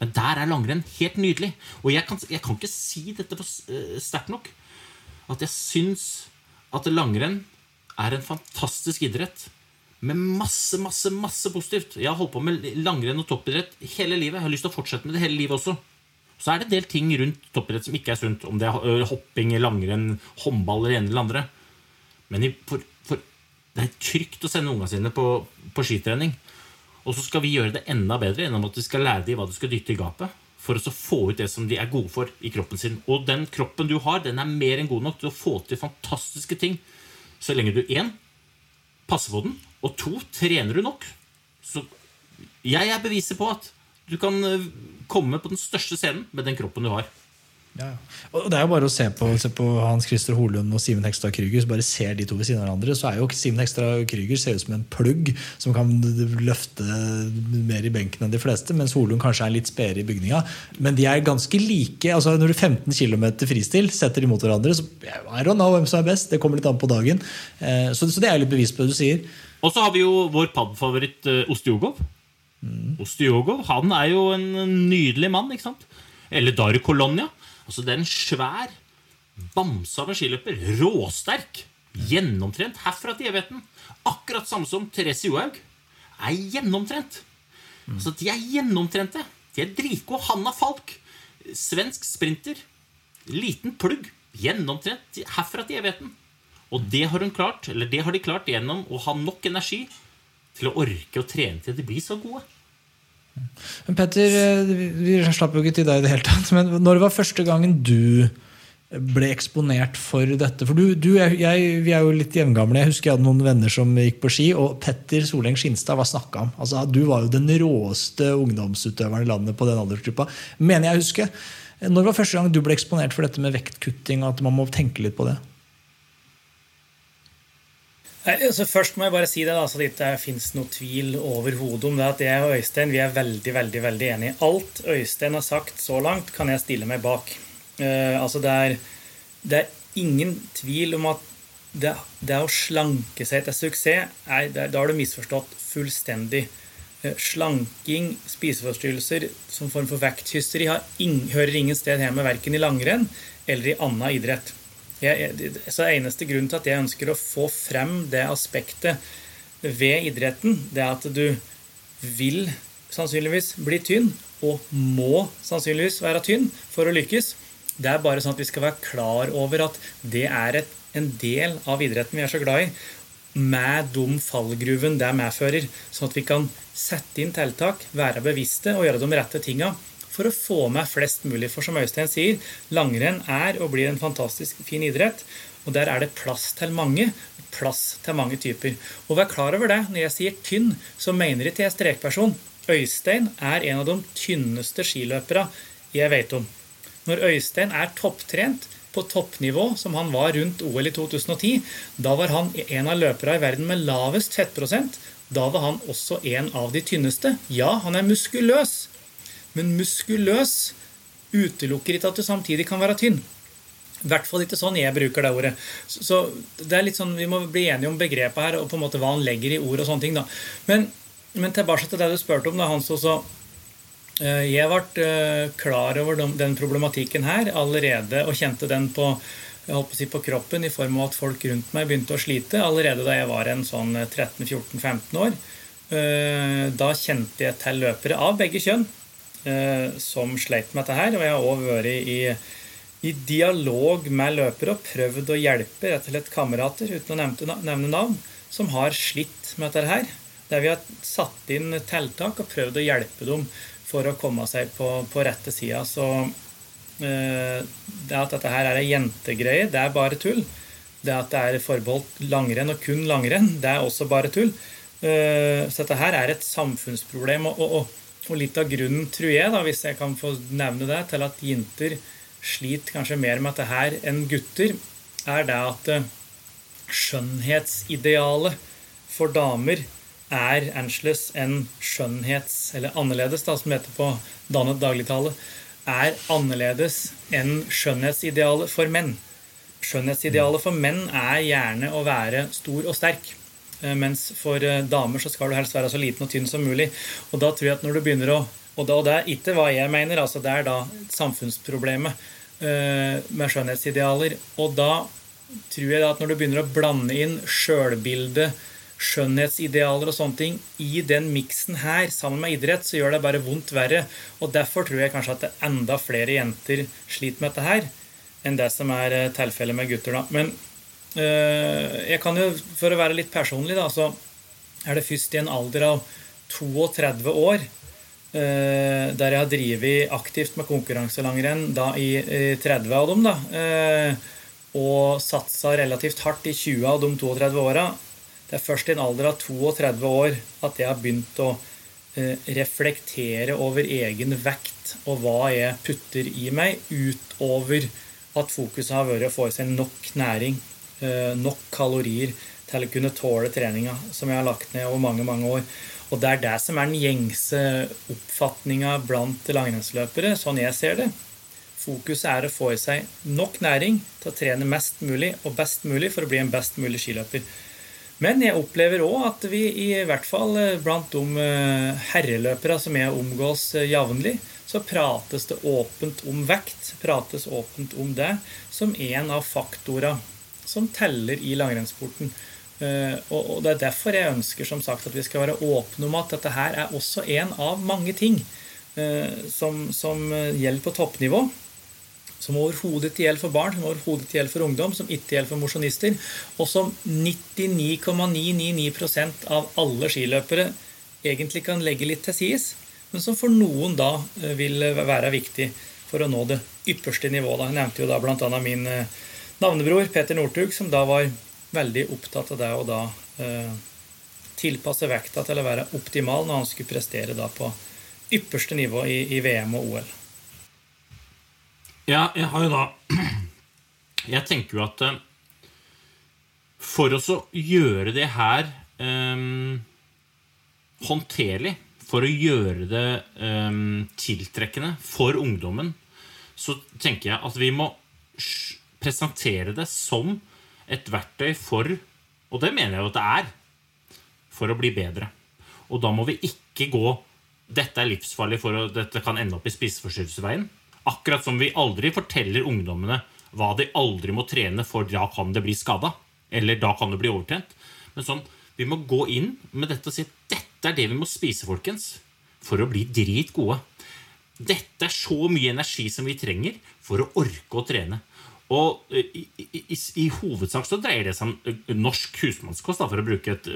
Men der er langrenn helt nydelig. Og jeg kan, jeg kan ikke si dette for sterkt nok. At jeg syns at langrenn er en fantastisk idrett med masse, masse, masse positivt. Jeg har holdt på med langrenn og toppidrett hele livet. Jeg har lyst til å fortsette med det hele livet også. Så er det en del ting rundt toppidrett som ikke er sunt. Om det er hopping, langrenn, håndball eller ene eller andre. Men for, for, det er trygt å sende ungene sine på, på, skitrening. Og så skal vi gjøre det enda bedre gjennom at vi skal lære dem hva de skal dytte i gapet. For å få ut det som de er gode for i kroppen sin. Og den kroppen du har, den er mer enn god nok til å få til fantastiske ting. Så lenge du én passer på den, og to trener du nok. Så jeg er beviset på at du kan eh, komme på den største scenen med den kroppen du har. Ja, og Det er jo bare å se på, se på Hans Christer Holund og Simen Hekstad Krüger. Bare ser de to ved siden av hverandre, så er jo Simen Hekstad Krüger ser ut som en plugg som kan løfte mer i benken enn de fleste, mens Holund kanskje er litt spedere i bygninga. Men de er ganske like. altså Når du 15 km fristil setter de mot hverandre, så I don't know hvem som er best. Det kommer litt an på dagen. Eh, så, så det er litt bevis på det du sier. Og så har vi jo vår pub-favoritt Ostiogov. Mm. Ostiogov han er jo en nydelig mann. ikke sant? Eller Dari Colonia. Altså, det er en svær bamse av en skiløper. Råsterk. Gjennomtrent herfra til evigheten. Akkurat samme som Therese Johaug. Er gjennomtrent. Mm. Altså, de er gjennomtrente. De er dritgode. Hanna Falk. Svensk sprinter. Liten plugg. Gjennomtrent herfra til evigheten. Og det har, hun klart, eller det har de klart gjennom å ha nok energi til å orke å trene til de blir så gode. Men Petter, eh, vi slapp jo ikke til deg i det hele tatt. Men når var første gangen du ble eksponert for dette? For du, du jeg, Vi er jo litt jevngamle. Jeg husker jeg hadde noen venner som gikk på ski. Og Petter Soleng Skinstad var snakka om. Altså, du var jo den råeste ungdomsutøveren i landet på den aldersgruppa. Mener jeg husker. Når var første gang du ble eksponert for dette med vektkutting? og at man må tenke litt på det? Altså først må jeg bare si det da, så det ikke fins noe tvil overhodet om det at jeg og Øystein vi er veldig veldig, veldig enige. Alt Øystein har sagt så langt, kan jeg stille meg bak. Uh, altså det er, det er, ingen tvil om at det, det å slanke seg til suksess, er, det, da har du misforstått fullstendig. Uh, slanking, spiseforstyrrelser som form for vekthysteri hører ingen sted hjemme, verken i langrenn eller i annen idrett. Jeg, så eneste grunn til at jeg ønsker å få frem det aspektet ved idretten, det er at du vil sannsynligvis bli tynn, og må sannsynligvis være tynn for å lykkes. Det er bare sånn at vi skal være klar over at det er et, en del av idretten vi er så glad i, med de fallgruven det medfører. Sånn at vi kan sette inn tiltak, være bevisste og gjøre de rette tinga for å få med flest mulig. For som Øystein sier, langrenn er og blir en fantastisk fin idrett. Og der er det plass til mange. Plass til mange typer. Og vær klar over det. Når jeg sier tynn, så mener jeg til strekperson. Øystein er en av de tynneste skiløperne jeg vet om. Når Øystein er topptrent på toppnivå, som han var rundt OL i 2010, da var han en av løperne i verden med lavest fettprosent. Da var han også en av de tynneste. Ja, han er muskuløs, men muskuløs utelukker ikke at du samtidig kan være tynn. I hvert fall ikke sånn jeg bruker det ordet. Så det er litt sånn, Vi må bli enige om begrepet her og på en måte hva han legger i ord. og sånne ting da. Men, men tilbake til det du spurte om, da, Hans. Også, uh, jeg ble uh, klar over den problematikken her allerede og kjente den på si på kroppen i form av at folk rundt meg begynte å slite allerede da jeg var en sånn 13-14-15 år. Uh, da kjente jeg til løpere av begge kjønn Eh, som sleit med dette her. Og jeg har òg vært i, i, dialog med løpere og prøvd å hjelpe rett og slett kamerater, uten å nevne navn, som har slitt med dette her. Der vi har satt inn tiltak og prøvd å hjelpe dem for å komme seg på, på rette sida. Så Eh, det at dette her er ei jentegreie, det er bare tull. Det at det er forbeholdt langrenn og kun langrenn, det er også bare tull. Eh, så dette her er et samfunnsproblem. Og, og, og litt av grunnen, tror jeg, da, hvis jeg kan få nevne det, til at jenter sliter kanskje mer med dette her enn gutter, er det at eh, skjønnhetsidealet for damer er annerledes enn skjønnhets... Eller annerledes, da, som det heter på dannet dagligtale. Er annerledes enn skjønnhetsidealet for menn. Skjønnhetsidealet for menn er gjerne å være stor og sterk. Eh, mens for eh, damer så skal du helst være så liten og tynn som mulig. Og da tror jeg at når du begynner å Og det, og det er ikke hva jeg mener, altså det er da samfunnsproblemet eh, med skjønnhetsidealer. Og da tror jeg at når du begynner å blande inn sjølbildet, skjønnhetsidealer og sånne ting i den miksen her sammen med idrett, så gjør det bare vondt verre. Og derfor tror jeg kanskje at det er enda flere jenter sliter med dette her enn det som er tilfellet med gutter. da. Men jeg kan jo, for å være litt personlig, da, så er det først i en alder av 32 år øh, der jeg har drevet aktivt med konkurranselangrenn i, i 30 av dem, da, øh, og satsa relativt hardt i 20 av de 32 åra. Det er først i en alder av 32 år at jeg har begynt å reflektere over egen vekt og hva jeg putter i meg, utover at fokuset har vært å få i seg nok næring, nok kalorier, til å kunne tåle treninga som jeg har lagt ned over mange mange år. Og det er det som er den gjengse oppfatninga blant langrennsløpere, sånn jeg ser det. Fokuset er å få i seg nok næring til å trene mest mulig og best mulig for å bli en best mulig skiløper. Men jeg opplever òg at vi i hvert fall blant de herreløpere som jeg omgås jevnlig, så prates det åpent om vekt. Prates åpent om det som en av faktora som teller i langrennssporten. Og det er derfor jeg ønsker som sagt at vi skal være åpne om at dette her er også en av mange ting som, som gjelder på toppnivå som overhodet ikke gjelder for barn, som overhodet gjelder for ungdom, som ikke gjelder for mosjonister, og som 99,999% av alle skiløpere egentlig kan legge litt til sides, men som for noen da vil være viktig for å nå det ypperste nivået. Jeg nevnte jo da bl.a. min navnebror Peter Northug, som da var veldig opptatt av det å da eh, tilpasse vekta til å være optimal når han skulle prestere da på ypperste nivå i, i VM og OL. Ja, jeg har jo da Jeg tenker jo at for oss å gjøre det her um, håndterlig, for å gjøre det um, tiltrekkende for ungdommen, så tenker jeg at vi må presentere det som et verktøy for Og det mener jeg jo at det er. For å bli bedre. Og da må vi ikke gå Dette er livsfarlig, for at dette kan ende opp i spiseforstyrrelsesveien. Akkurat som vi aldri forteller ungdommene hva de aldri må trene, for da kan det bli skada. Eller da kan det bli overtrent. Men sånn, vi må gå inn med dette og si dette er det vi må spise, folkens, for å bli dritgode. Dette er så mye energi som vi trenger for å orke å trene. Og i, i, i, i hovedsak så dreier det seg om norsk husmannskost, da, for å bruke et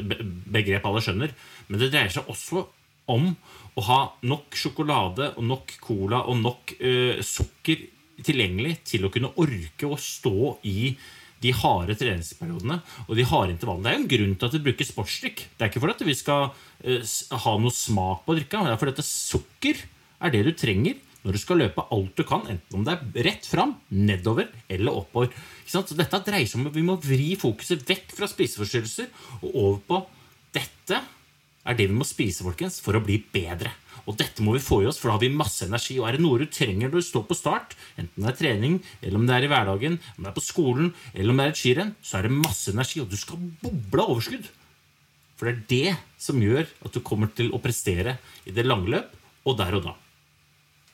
begrep alle skjønner. Men det dreier seg også om å ha nok sjokolade og nok cola og nok uh, sukker tilgjengelig til å kunne orke å stå i de harde treningsperiodene og de harde intervallene. Det er jo en grunn til at vi bruker sportsdrikk. Det er ikke fordi vi skal uh, ha noe smak på drikka, det er fordi at sukker er det du trenger når du skal løpe alt du kan, enten om det er rett fram, nedover eller oppover. Så dette dreier seg om at vi må vri fokuset vekk fra spiseforstyrrelser og over på dette er det vi må spise folkens, for å bli bedre. Og dette må vi få i oss, for da har vi masse energi. Og er det noe du trenger når du står på start, enten det er trening, eller om det er i hverdagen, om det er på skolen, eller om det er et skirenn, så er det masse energi, og du skal boble av overskudd. For det er det som gjør at du kommer til å prestere i det lange løp, og der og da.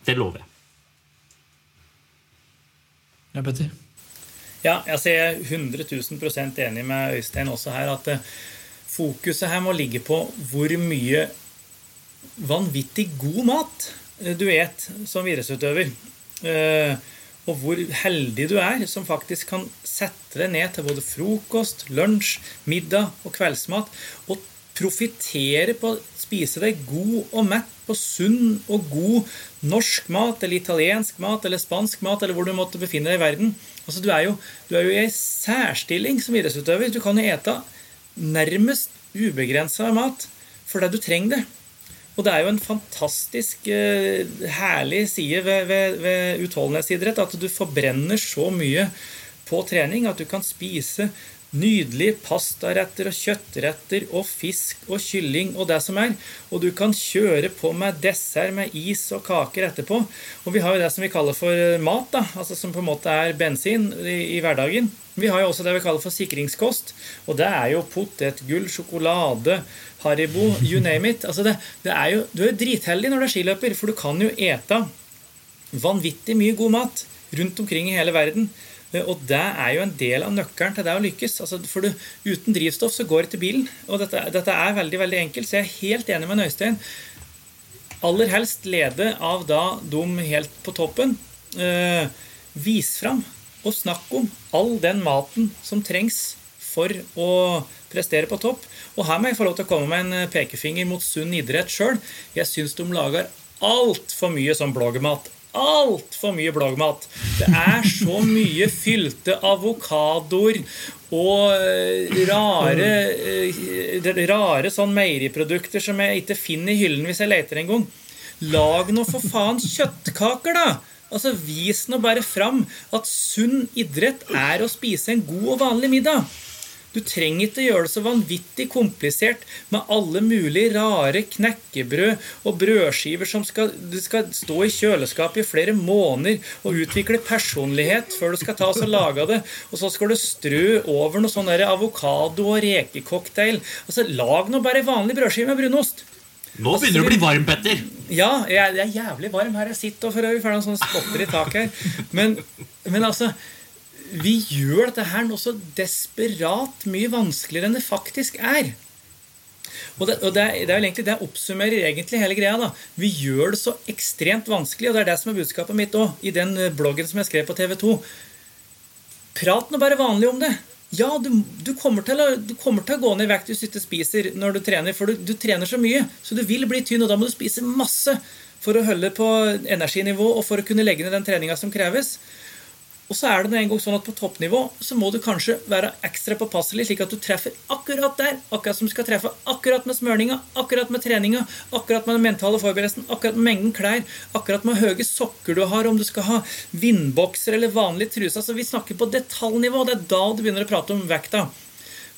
Det lover jeg. Ja, Petter? Ja, jeg er 100 000 enig med Øystein også her. at fokuset her må ligge på hvor mye vanvittig god mat du et som idrettsutøver. Og hvor heldig du er som faktisk kan sette deg ned til både frokost, lunsj, middag og kveldsmat og profitere på spise deg god og mett på sunn og god norsk mat, eller italiensk mat, eller spansk mat, eller hvor du måtte befinne deg i verden. Altså, du er jo, du er jo i en særstilling som idrettsutøver. Du kan jo ete nærmest ubegrensa mat fordi du trenger det. Og det er jo en fantastisk uh, herlig side ved, ved, ved utholdenhetsidrett at du forbrenner så mye på trening at du kan spise Nydelige pastaretter og kjøttretter og fisk og kylling og det som er. Og du kan kjøre på med dessert med is og kaker etterpå. Og vi har jo det som vi kaller for mat, da, altså som på en måte er bensin i, i hverdagen. Vi har jo også det vi kaller for sikringskost. Og det er jo potetgull, sjokolade, Haribo, you name it. Altså det, det er jo, du er dritheldig når du er skiløper, for du kan jo ete vanvittig mye god mat rundt omkring i hele verden. Eh, og det er jo en del av nøkkelen til det å lykkes. Altså, for du, Uten drivstoff så går til bilen. Og dette, dette, er veldig veldig enkelt, så jeg er helt enig med Nøystein. Aller helst lede av da de helt på toppen. Eh, vis fram og snakk om all den maten som trengs for å prestere på topp. Og her må jeg få lov til å komme med en pekefinger mot sunn idrett sjøl. Jeg syns de lager altfor mye som bloggmat altfor mye bloggmat. Det er så mye fylte avokadoer og eh, rare, eh, rare sånn meieriprodukter som jeg ikke finner i hyllen hvis jeg leter en gang. Lag nå for faen kjøttkaker, da! Altså, Vis nå bare fram at sunn idrett er å spise en god og vanlig middag. Du trenger ikke gjøre det så vanvittig komplisert med alle mulige rare knekkebrød og brødskiver som skal, skal stå i kjøleskapet i flere måneder og utvikle personlighet før du skal ta oss og lage det. Og så skal du strø over noe sånn avokado og rekecocktail. Altså, lag nå bare vanlig brødskive med brunost. Nå begynner det å bli varm, Petter. Ja, jeg, jeg er jævlig varm her jeg sitter. Og for øvrig får jeg noen sånne spotter i taket her. Men, men altså vi gjør dette her noe så desperat mye vanskeligere enn det faktisk er. Og det, og det, det er egentlig det oppsummerer egentlig hele greia. da. Vi gjør det så ekstremt vanskelig, og det er det som er budskapet mitt òg, i den eh, bloggen som jeg skrev på TV 2. Prat nå bare vanlig om det. Ja, du, du, kommer å, du, kommer til å, gå ned i vekt hvis du ikke spiser når du trener, for du, du trener så mye, så du vil bli tynn, og da må du spise masse for å holde på energinivå og for å kunne legge ned den treninga som kreves. Og så er det en gang sånn at På toppnivå så må du kanskje være ekstra påpasselig, slik at du treffer akkurat der. Akkurat som du skal treffe akkurat med smørninga, akkurat med treninga, akkurat med den mentale forberedelsen, akkurat med mengden klær, akkurat med høye sokker du har, om du skal ha vindbokser eller vanlig truse. Altså, vi snakker på detaljnivå. Det er da du begynner å prate om vekta.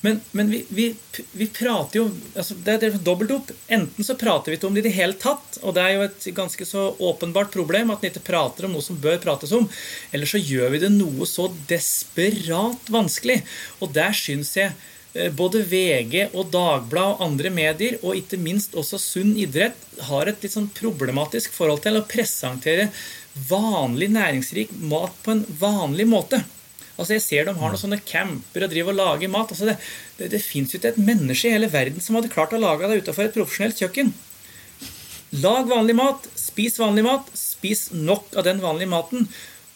Men, men vi, vi, vi, prater jo altså Det er dobbelt opp. Enten så prater vi ikke om det i det hele tatt, og det er jo et ganske så åpenbart problem at en ikke prater om noe som bør prates om. Eller så gjør vi det noe så desperat vanskelig. Og der syns jeg eh, både VG og Dagblad og andre medier, og ikke minst også Sunn idrett, har et litt sånn problematisk forhold til å presentere vanlig næringsrik mat på en vanlig måte. Altså Jeg ser de har noen sånne camper og driver og lager mat. Altså Det, det, det fins ikke et menneske i hele verden som hadde klart å lage det utenfor et profesjonelt kjøkken. Lag vanlig mat, spis vanlig mat, spis nok av den vanlige maten.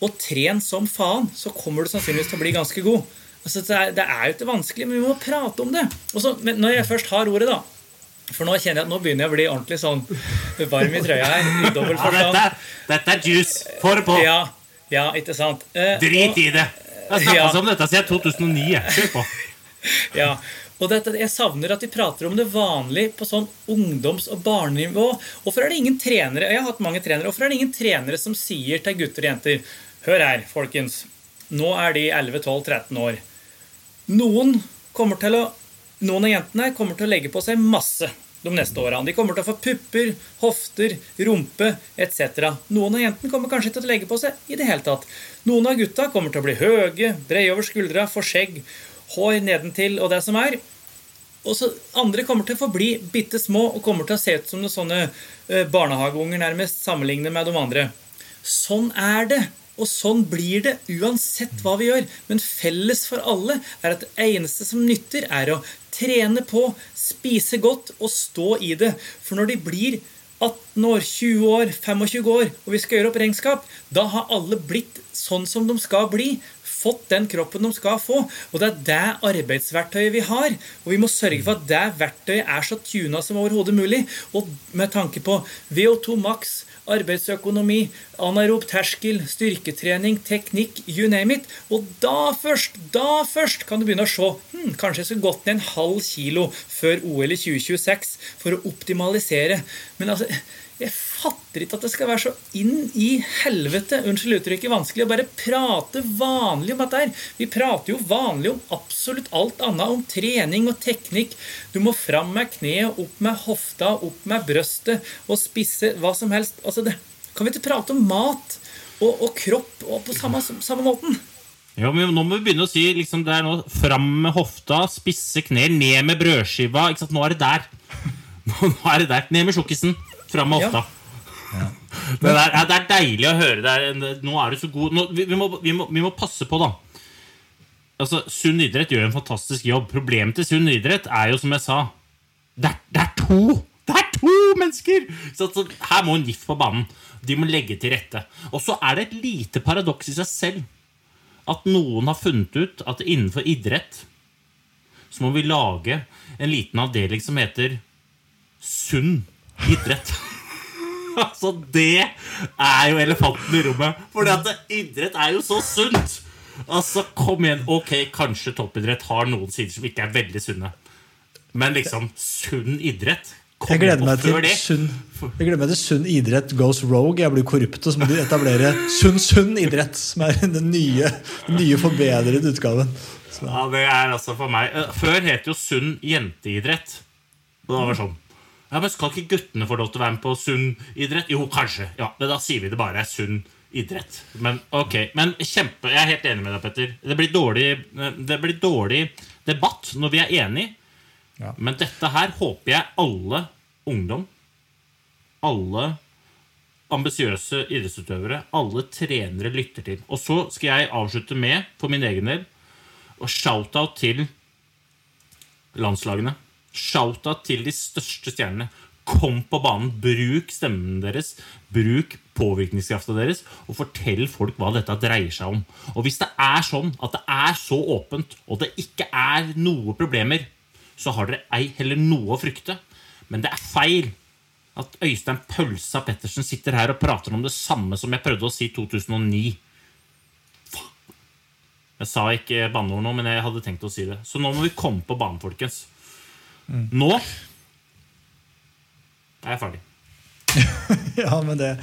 Og tren som faen, så kommer du sannsynligvis til å bli ganske god. Altså Det er, det er jo ikke vanskelig, men vi må prate om det. Og så, men Når jeg først har ordet, da for nå kjenner jeg at nå begynner jeg å bli ordentlig sånn varm i trøya her. I dobbel forstand. Ja, dette, dette, er juice. Få det på. Ja, ja, ikke sant. Eh, Drit i det. Har snakka ja. om dette siden 2009. Kjør på. ja. Og dette, Jeg savner at de prater om det vanlig på sånn ungdoms- og barnenivå. Hvorfor er det ingen trenere jeg har hatt mange trenere, hvorfor er det ingen trenere som sier til gutter og jenter Hør her, folkens. Nå er de 11-12-13 år. Noen, kommer til å, noen av jentene kommer til å legge på seg masse de neste årene. De kommer til å få pupper, hofter, rumpe etc. Noen av jentene kommer kanskje til å legge på seg i det hele tatt. Noen av gutta kommer til å bli høye, breie over skuldra, få skjegg, hår nedentil og det som er. Og så Andre kommer til å forbli bitte små og kommer til å se ut som noen sånne eh, barnehageunger nærmest sammenlignet med de andre. Sånn er det. Og sånn blir det uansett hva vi gjør. Men felles for alle er at det eneste som nytter, er å trene på, spise godt og stå i det. For når de blir 18 år, 20 år, 25 år, og vi skal gjøre opp regnskap, da har alle blitt sånn som de skal bli fått den kroppen de skal få. Og det er det arbeidsverktøyet vi har. Og vi må sørge for at det verktøyet er så tuna som overhodet mulig. Og med tanke på VO2 maks, arbeidsøkonomi, anaerob terskel, styrketrening, teknikk, you name it. Og da først, da først kan du begynne å se hm, kanskje jeg skulle gått ned en halv kilo før OL i 2026 for å optimalisere. Men altså jeg fatter ikke at det skal være så inn i helvete unnskyld uttrykket, vanskelig å bare prate vanlig om dette her. Vi prater jo vanlig om absolutt alt annet, om trening og teknikk. Du må fram med kneet, opp med hofta, opp med brøstet og spisse hva som helst. Altså, det, kan vi ikke prate om mat og, og kropp og på samme, samme måten? Ja, men Nå må vi begynne å si liksom, det er nå fram med hofta, spisse knær, ned med brødskiva. Nå er det der. Nå er det der. Ned med sjokkisen. Fram med hofta. Ja. Det, er, det, er, deilig å høre. Er, nå er du så god nå, vi, må, vi, må, vi, må, passe på, da. Altså, Sunn idrett gjør en fantastisk jobb. Problemet til sunn idrett er jo, som jeg sa Det er, det er to! Det er to mennesker! Så, så, her må en NIF på banen. De må legge til rette. Og så er det et lite paradoks i seg selv at noen har funnet ut at innenfor idrett så må vi lage en liten avdeling som heter sunn idrett. altså, det er jo elefanten i rommet. For idrett er jo så sunt. Altså, kom igjen. Ok, kanskje toppidrett har noen sider som ikke er veldig sunne. Men liksom, sunn idrett jeg gleder, meg til sunn, jeg gleder meg til sunn idrett goes rogue. Jeg blir korrupt, og så må du etablere sunn, sunn idrett, som er den nye, nye forbedrede utgaven. Så. Ja, det er altså for meg eh, Før het jo sunn jenteidrett. Det var sånn ja, men Skal ikke guttene få lov til å være med på sunn idrett? Jo, kanskje. Ja, men Da sier vi det bare er sunn idrett. Men ok, men kjempe, jeg er helt enig med deg, Petter. Det blir dårlig, det blir dårlig debatt når vi er enige. Ja. Men dette her håper jeg alle ungdom, alle ambisiøse idrettsutøvere, alle trenere lytter til. Og så skal jeg avslutte med, for min egen del, og shout-out til landslagene. Shout-out til de største stjernene. Kom på banen, bruk stemmen deres, bruk påvirkningskrafta deres, og fortell folk hva dette dreier seg om. Og hvis det er sånn at det er så åpent, og det ikke er noe problemer, så har dere ei heller noe å frykte. Men det er feil at Øystein Pølsa Pettersen sitter her og prater om det samme som jeg prøvde å si i 2009. Jeg sa ikke banneord nå, men jeg hadde tenkt å si det. Så nå må vi komme på banen, folkens. Nå er jeg ferdig. ja, men det,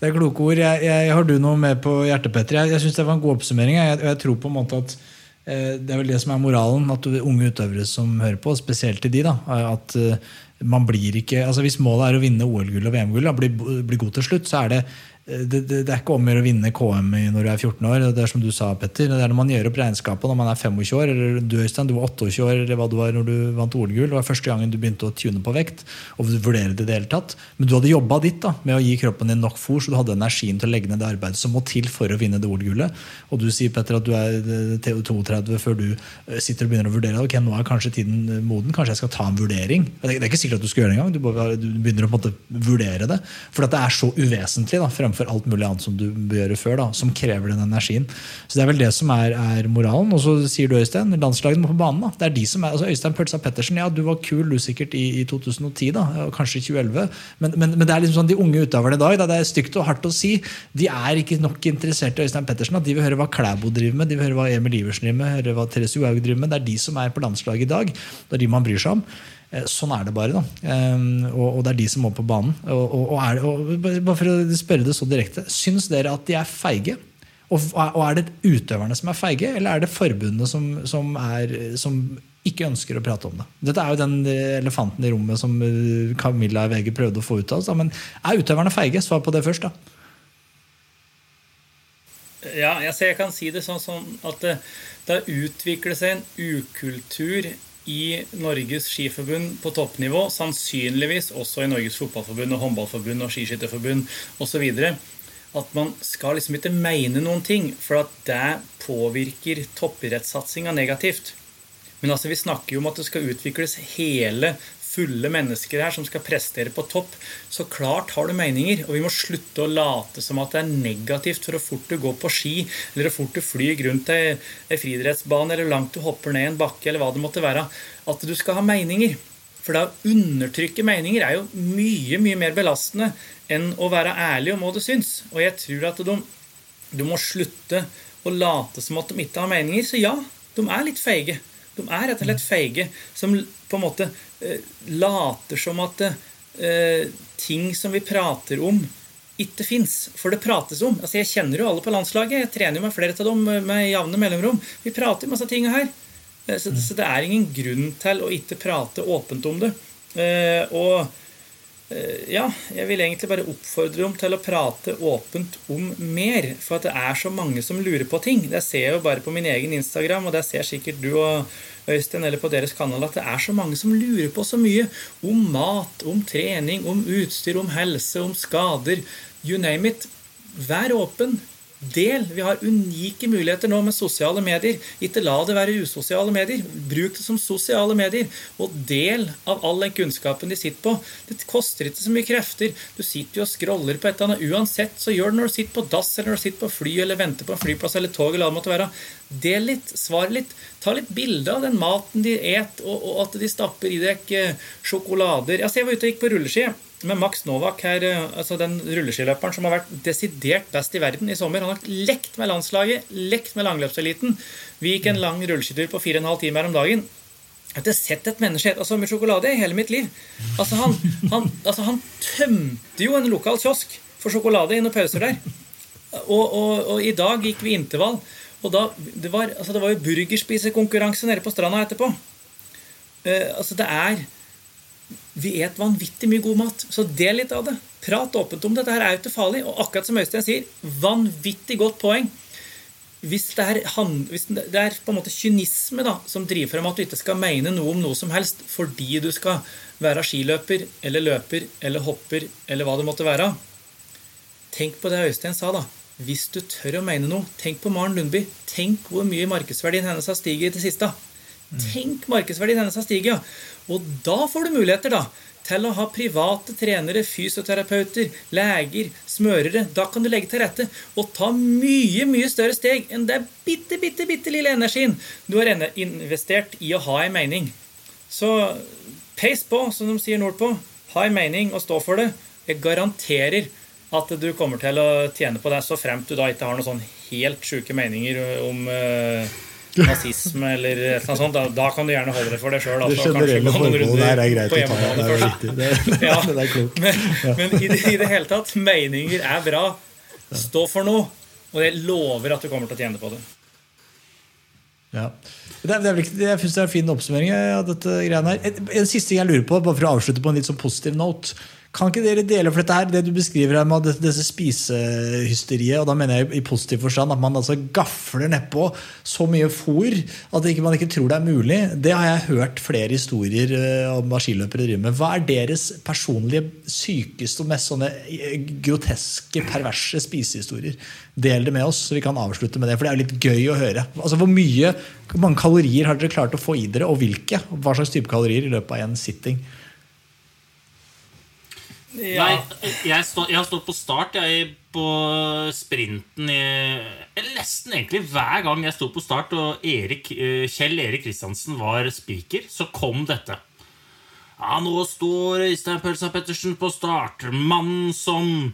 det, er kloke ord. Jeg, jeg, har du noe med på hjertet, Petter? Jeg, jeg syns det var en god oppsummering. Jeg, jeg, tror på en måte at eh, Det er vel det som er moralen. At unge utøvere som hører på, spesielt til de, da, at eh, man blir ikke, altså Hvis målet er å vinne OL-gull og VM-gull, bli, bli god til slutt, så er det det, det, det, er ikke om å vinne KM når du er 14 år. Det er som du sa, Petter. Det er når man gjør opp regnskapet når man er 25 år. Eller du Øystein, du var 28 år eller hva du var når du vant OL-gull. Det var første gangen du begynte å tune på vekt. og vurdere det, det hele tatt. Men du hadde jobba ditt da, med å gi kroppen din nok fôr, så du hadde energien til å legge ned det arbeidet som må til for å vinne det OL-gullet. Og du sier Petter, at du er 32 før du eh, sitter og begynner å vurdere ok, nå er kanskje tiden moden. Kanskje jeg skal ta en vurdering. Det er ikke sikkert at du skal gjøre det engang. Du, begynner å på en måte vurdere det. For det er så uvesentlig da, fremfor alt mulig annet som du bør gjøre før, da, som krever den energien. Så Det er vel det som er, er moralen. Og så sier du, Øystein, landslaget må på banen. da. Det er de som er, altså Øystein Pølsa Pettersen, ja, du var kul du sikkert i, i 2010, da, kanskje i 2011. Men, men, men, det er liksom sånn de unge utøverne i dag. Da, det er stygt og hardt å si. De er ikke nok interessert i Øystein Pettersen. Da. De vil høre hva Klæbo driver med, de vil høre hva Emil Iversen driver med, høre hva Therese Johaug driver med. Det er de som er på landslaget i dag. Det er de man bryr seg om. Eh, sånn er det bare. da. Ehm, og, det er de som må på banen. Og, og, er, og, bare for å spørre det så direkte, Syns dere at de er feige? Og, er det utøverne som er feige, eller er det forbundet som, som, er, som ikke ønsker å prate om det? Dette er jo den elefanten i rommet som eh, Camilla VG prøvde å få ut av oss. Men er utøverne feige? Svar på det først, da. Ja, jeg kan si det sånn, sånn at det, det har utviklet seg en ukultur i Norges Skiforbund på toppnivå, sannsynligvis også i Norges Fotballforbund og Håndballforbund og Skiskytterforbund osv. At man skal liksom ikke mene noen ting, for at det påvirker toppidrettssatsinga negativt. Men altså, vi snakker jo om at det skal utvikles hele fulle mennesker her som skal prestere på topp. Så klart har du meninger, og vi må slutte å late som at det er negativt for å fort du går på ski, eller hvor fort du flyr rundt ei, friidrettsbane, eller langt du hopper ned en bakke, eller hva det måtte være. At du skal ha meninger. For det å undertrykke meninger er jo mye, mye mer belastende enn å være ærlig om hva du syns. Og jeg tror at de, du må slutte å late som at de ikke har meninger. Så ja, de er litt feige. De er rett og slett feige som på en måte later som at eh, ting som vi prater om, ikke fins. For det prates om. Altså, jeg kjenner jo alle på landslaget. Jeg trener jo med flere av dem med jevne mellomrom. Vi prater masse ting her. Eh, så, så, det er ingen grunn til å ikke prate åpent om det. Eh, og eh, ja, jeg vil egentlig bare oppfordre dem til å prate åpent om mer. For at det er så mange som lurer på ting. Det ser jeg jo bare på min egen Instagram, og det ser sikkert du og Øystein, eller på deres kanal, at det er så mange som lurer på så mye om mat, om trening, om utstyr, om helse, om skader. You name it. Vær åpen. Del. Vi har unike muligheter nå med sosiale medier. Ikke la det være usosiale medier. Bruk det som sosiale medier. Og del av all den kunnskapen de sitter på. Det koster ikke så mye krefter. Du sitter jo og scroller på et eller annet. Uansett så gjør det når du sitter på dass eller når du sitter på fly eller venter på en flyplass eller tog. eller hva det måtte være. Del litt, svar litt. Ta litt bilde av den maten de et, og, og at de stapper i deg eh, sjokolader. Altså, jeg var ute og gikk på rulleski med Max Novak, her, eh, altså den rulleskiløperen som har vært desidert best i verden i sommer. Han har lekt med landslaget, lekt med langløpseliten. Vi gikk en lang rulleskitur på 4,5 timer om dagen. Jeg har ikke sett et menneske spise så mye sjokolade i hele mitt liv. Altså han, han, altså han, tømte jo en lokal kiosk for sjokolade i noen pauser der. Og, og, og, i dag gikk vi intervall. Og da, det, var, altså det var jo burgerspisekonkurranse nede på stranda etterpå. Uh, altså det er vi et vanvittig mye god mat. Så del litt av det. Prat åpent om det. Dette er jo ikke farlig. Og akkurat som Øystein sier, vanvittig godt poeng. Hvis det, er, hvis det er, på en måte kynisme da, som driver frem at du ikke skal mene noe om noe som helst fordi du skal være skiløper eller løper eller hopper eller hva det måtte være Tenk på det Øystein sa, da. Hvis du tør å mene noe, tenk på Maren Lundby. Tenk hvor mye markedsverdien hennes har stiget i det siste. Tenk markedsverdien hennes har stiget. Ja. Og da får du muligheter da, til å ha private trenere, fysioterapeuter, leger, smørere. Da kan du legge til rette og ta mye mye større steg enn det bitte, bitte, bitte lille energien du har investert i å ha en mening. Så pace på, som de sier nordpå. Ha en mening og stå for det. Jeg garanterer at du kommer til å tjene på det, så fremt du da ikke har noen sånn helt sjuke meninger om uh, nazisme eller et eller sånt, da, da, kan du gjerne holde det for deg sjøl. Det generelle formålet der er greit å ta. Det er riktig. Det, ja, det er klokt. Men, men i, det, i, det, hele tatt, meninger er bra. Stå for noe. Og jeg lover at du kommer til å tjene på det. Ja. Det er, det er, jeg syns det er en fin oppsummering av dette greiene her. En, en siste ting jeg lurer på, bare for å avslutte på en litt sånn positiv note. Kan ikke dere dele for dette her, det du beskriver her med dette, spisehysteriet, og da mener jeg i positiv forstand at man altså gafler nedpå så mye fôr at ikke, man ikke tror det er mulig. Det har jeg hørt flere historier eh, om skiløpere driver med. Hva er deres personlige sykeste og mest sånne eh, groteske, perverse spisehistorier? Del det med oss, så vi kan avslutte med det. For det er jo litt gøy å høre. Altså Hvor mye, mange kalorier har dere klart å få i dere, og hvilke? Hva slags type kalorier i løpet av en sitting? Ja. Nei, jeg, stå, jeg, har stått på start jeg, på sprinten i Nesten egentlig hver gang jeg sto på start og Erik, eh, Kjell Erik Kristiansen var speaker, så kom dette. Ja, nå står Øystein Pølsa Pettersen på start. Mannen som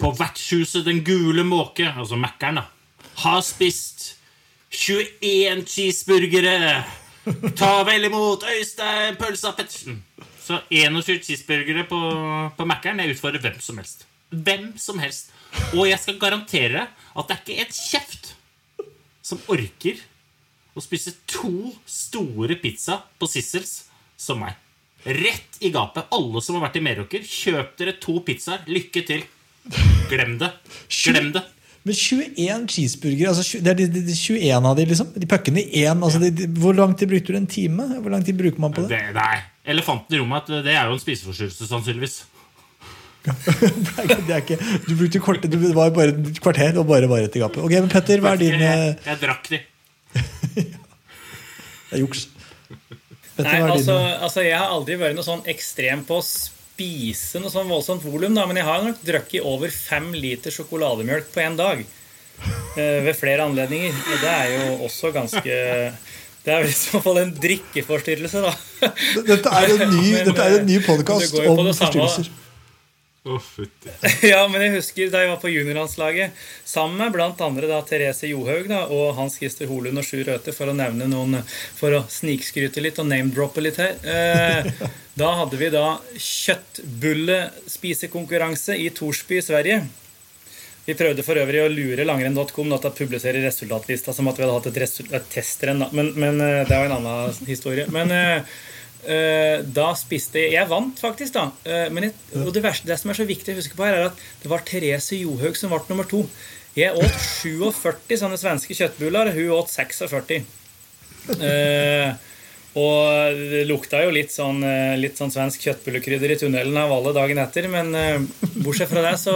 på vertshuset Den gule måke, altså Mækkern, har spist 21 cheeseburgere. Ta vel imot Øystein Pølsa Pettersen. Så 21 cheeseburgere på, på Mækkern. Jeg utfordrer hvem som helst. Hvem som helst. Og jeg skal garantere at det er ikke et kjeft som orker å spise to store pizza på Sissels som meg. Rett i gapet. Alle som har vært i Meråker, kjøp dere to pizzaer. Lykke til. Glem det. Glem det. Men 21 cheeseburgere altså, Det er de, de, de 21 av de, liksom. De pakkene i én. Altså, hvor lang tid brukte du? En time? Hvor lang tid bruker man på det? det nei. Elefanten i rommet det er jo en spiseforstyrrelse, sannsynligvis. det er ikke, du brukte kort, du var bare et kvarter og bare var i gapet. Ok, men Petter, hva er din Jeg, jeg, jeg drakk de. det er juks. Petter, Nei, hva er altså, altså Jeg har aldri vært noe sånn ekstrem på å spise noe sånn voldsomt volum, da, men jeg har nok drukket over fem liter sjokolademjølk på én dag. eh, ved flere anledninger. Og det er jo også ganske Det er i så fall en drikkeforstyrrelse, da. Dette er en ny, Men, er en ny eh, podkast om forstyrrelser. Fytti. ja, men jeg husker da jeg var på juniorlandslaget sammen med blant andre da Therese Johaug da, og Hans Christer Holund og Sjur Røthe, for å nevne noen For å snikskryte litt og name-droppe litt her. Eh, da hadde vi da kjøttbullespisekonkurranse i Torsby i Sverige. Vi prøvde for øvrig å lure langrenn.com til å publisere resultatlista som at vi hadde hatt et, et testrenn. Men, men det det var en annen historie. Men eh, eh, da spiste jeg Jeg vant faktisk, da. Eh, men jeg, og det, verste, det som er så viktig å huske på her, er at det var Therese Johaug som ble nummer to. Jeg åt 47 sånne svenske kjøttbuller, hun åt 46. Eh, og det lukta jo litt sånn, eh, litt sånn svensk kjøttbullekrydder i tunnelen av alle dagen etter. Men eh, bortsett fra det, så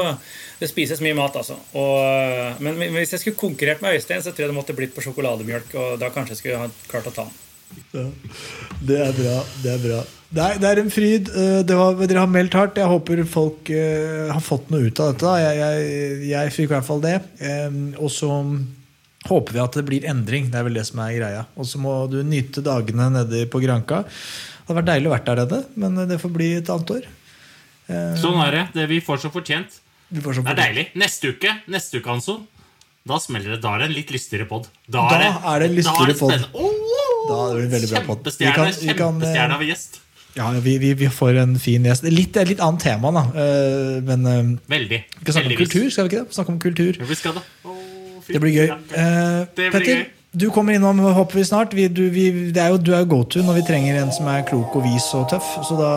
det spises mye mat, altså. Og, eh, men hvis jeg skulle konkurrert med Øystein, så tror jeg det måtte blitt på sjokolademjølk. Og da kanskje jeg skulle ha klart å ta den. Ja, det er bra. Det er bra. Er, det er en fryd. Var, dere har meldt hardt. Jeg håper folk har fått noe ut av dette. Jeg, jeg, jeg fikk i hvert fall det. Og så håper vi at det blir endring. Det er vel det som er greia. Og så må du nyte dagene nede på Granka. Det hadde vært deilig å vært der nede, men det får bli et annet år. Eh, Sånn er det. Det vi får som fortjent. vi får så Det er deilig. Neste uke, neste uke, Hanson, da smeller det. Da er det en litt lystigere pod. Da er det en lystigere pod. Da er det en veldig bra pod. Vi Kjempestjerne kan, eh, av gjest. Ja, vi, vi, vi får en fin gjest. Litt, litt annet tema, da. Eh, Men Veldig. vi skal snakke om Heldigvis. kultur. Skal vi ikke det? Snakke om kultur. Ja, vi skal det. Det blir gøy. Eh, Det blir Petter, gøy. du kommer innom, håper vi snart. Vi, du, vi, det er jo, du er jo go-to når vi trenger en som er klok og vis og tøff. Så da,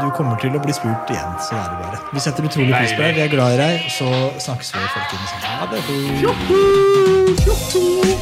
du kommer til å bli spurt igjen. Så er det bare. Vi setter utrolig pris på deg. Vi er glad i deg. Så snakkes vi, folkens. Ha det. What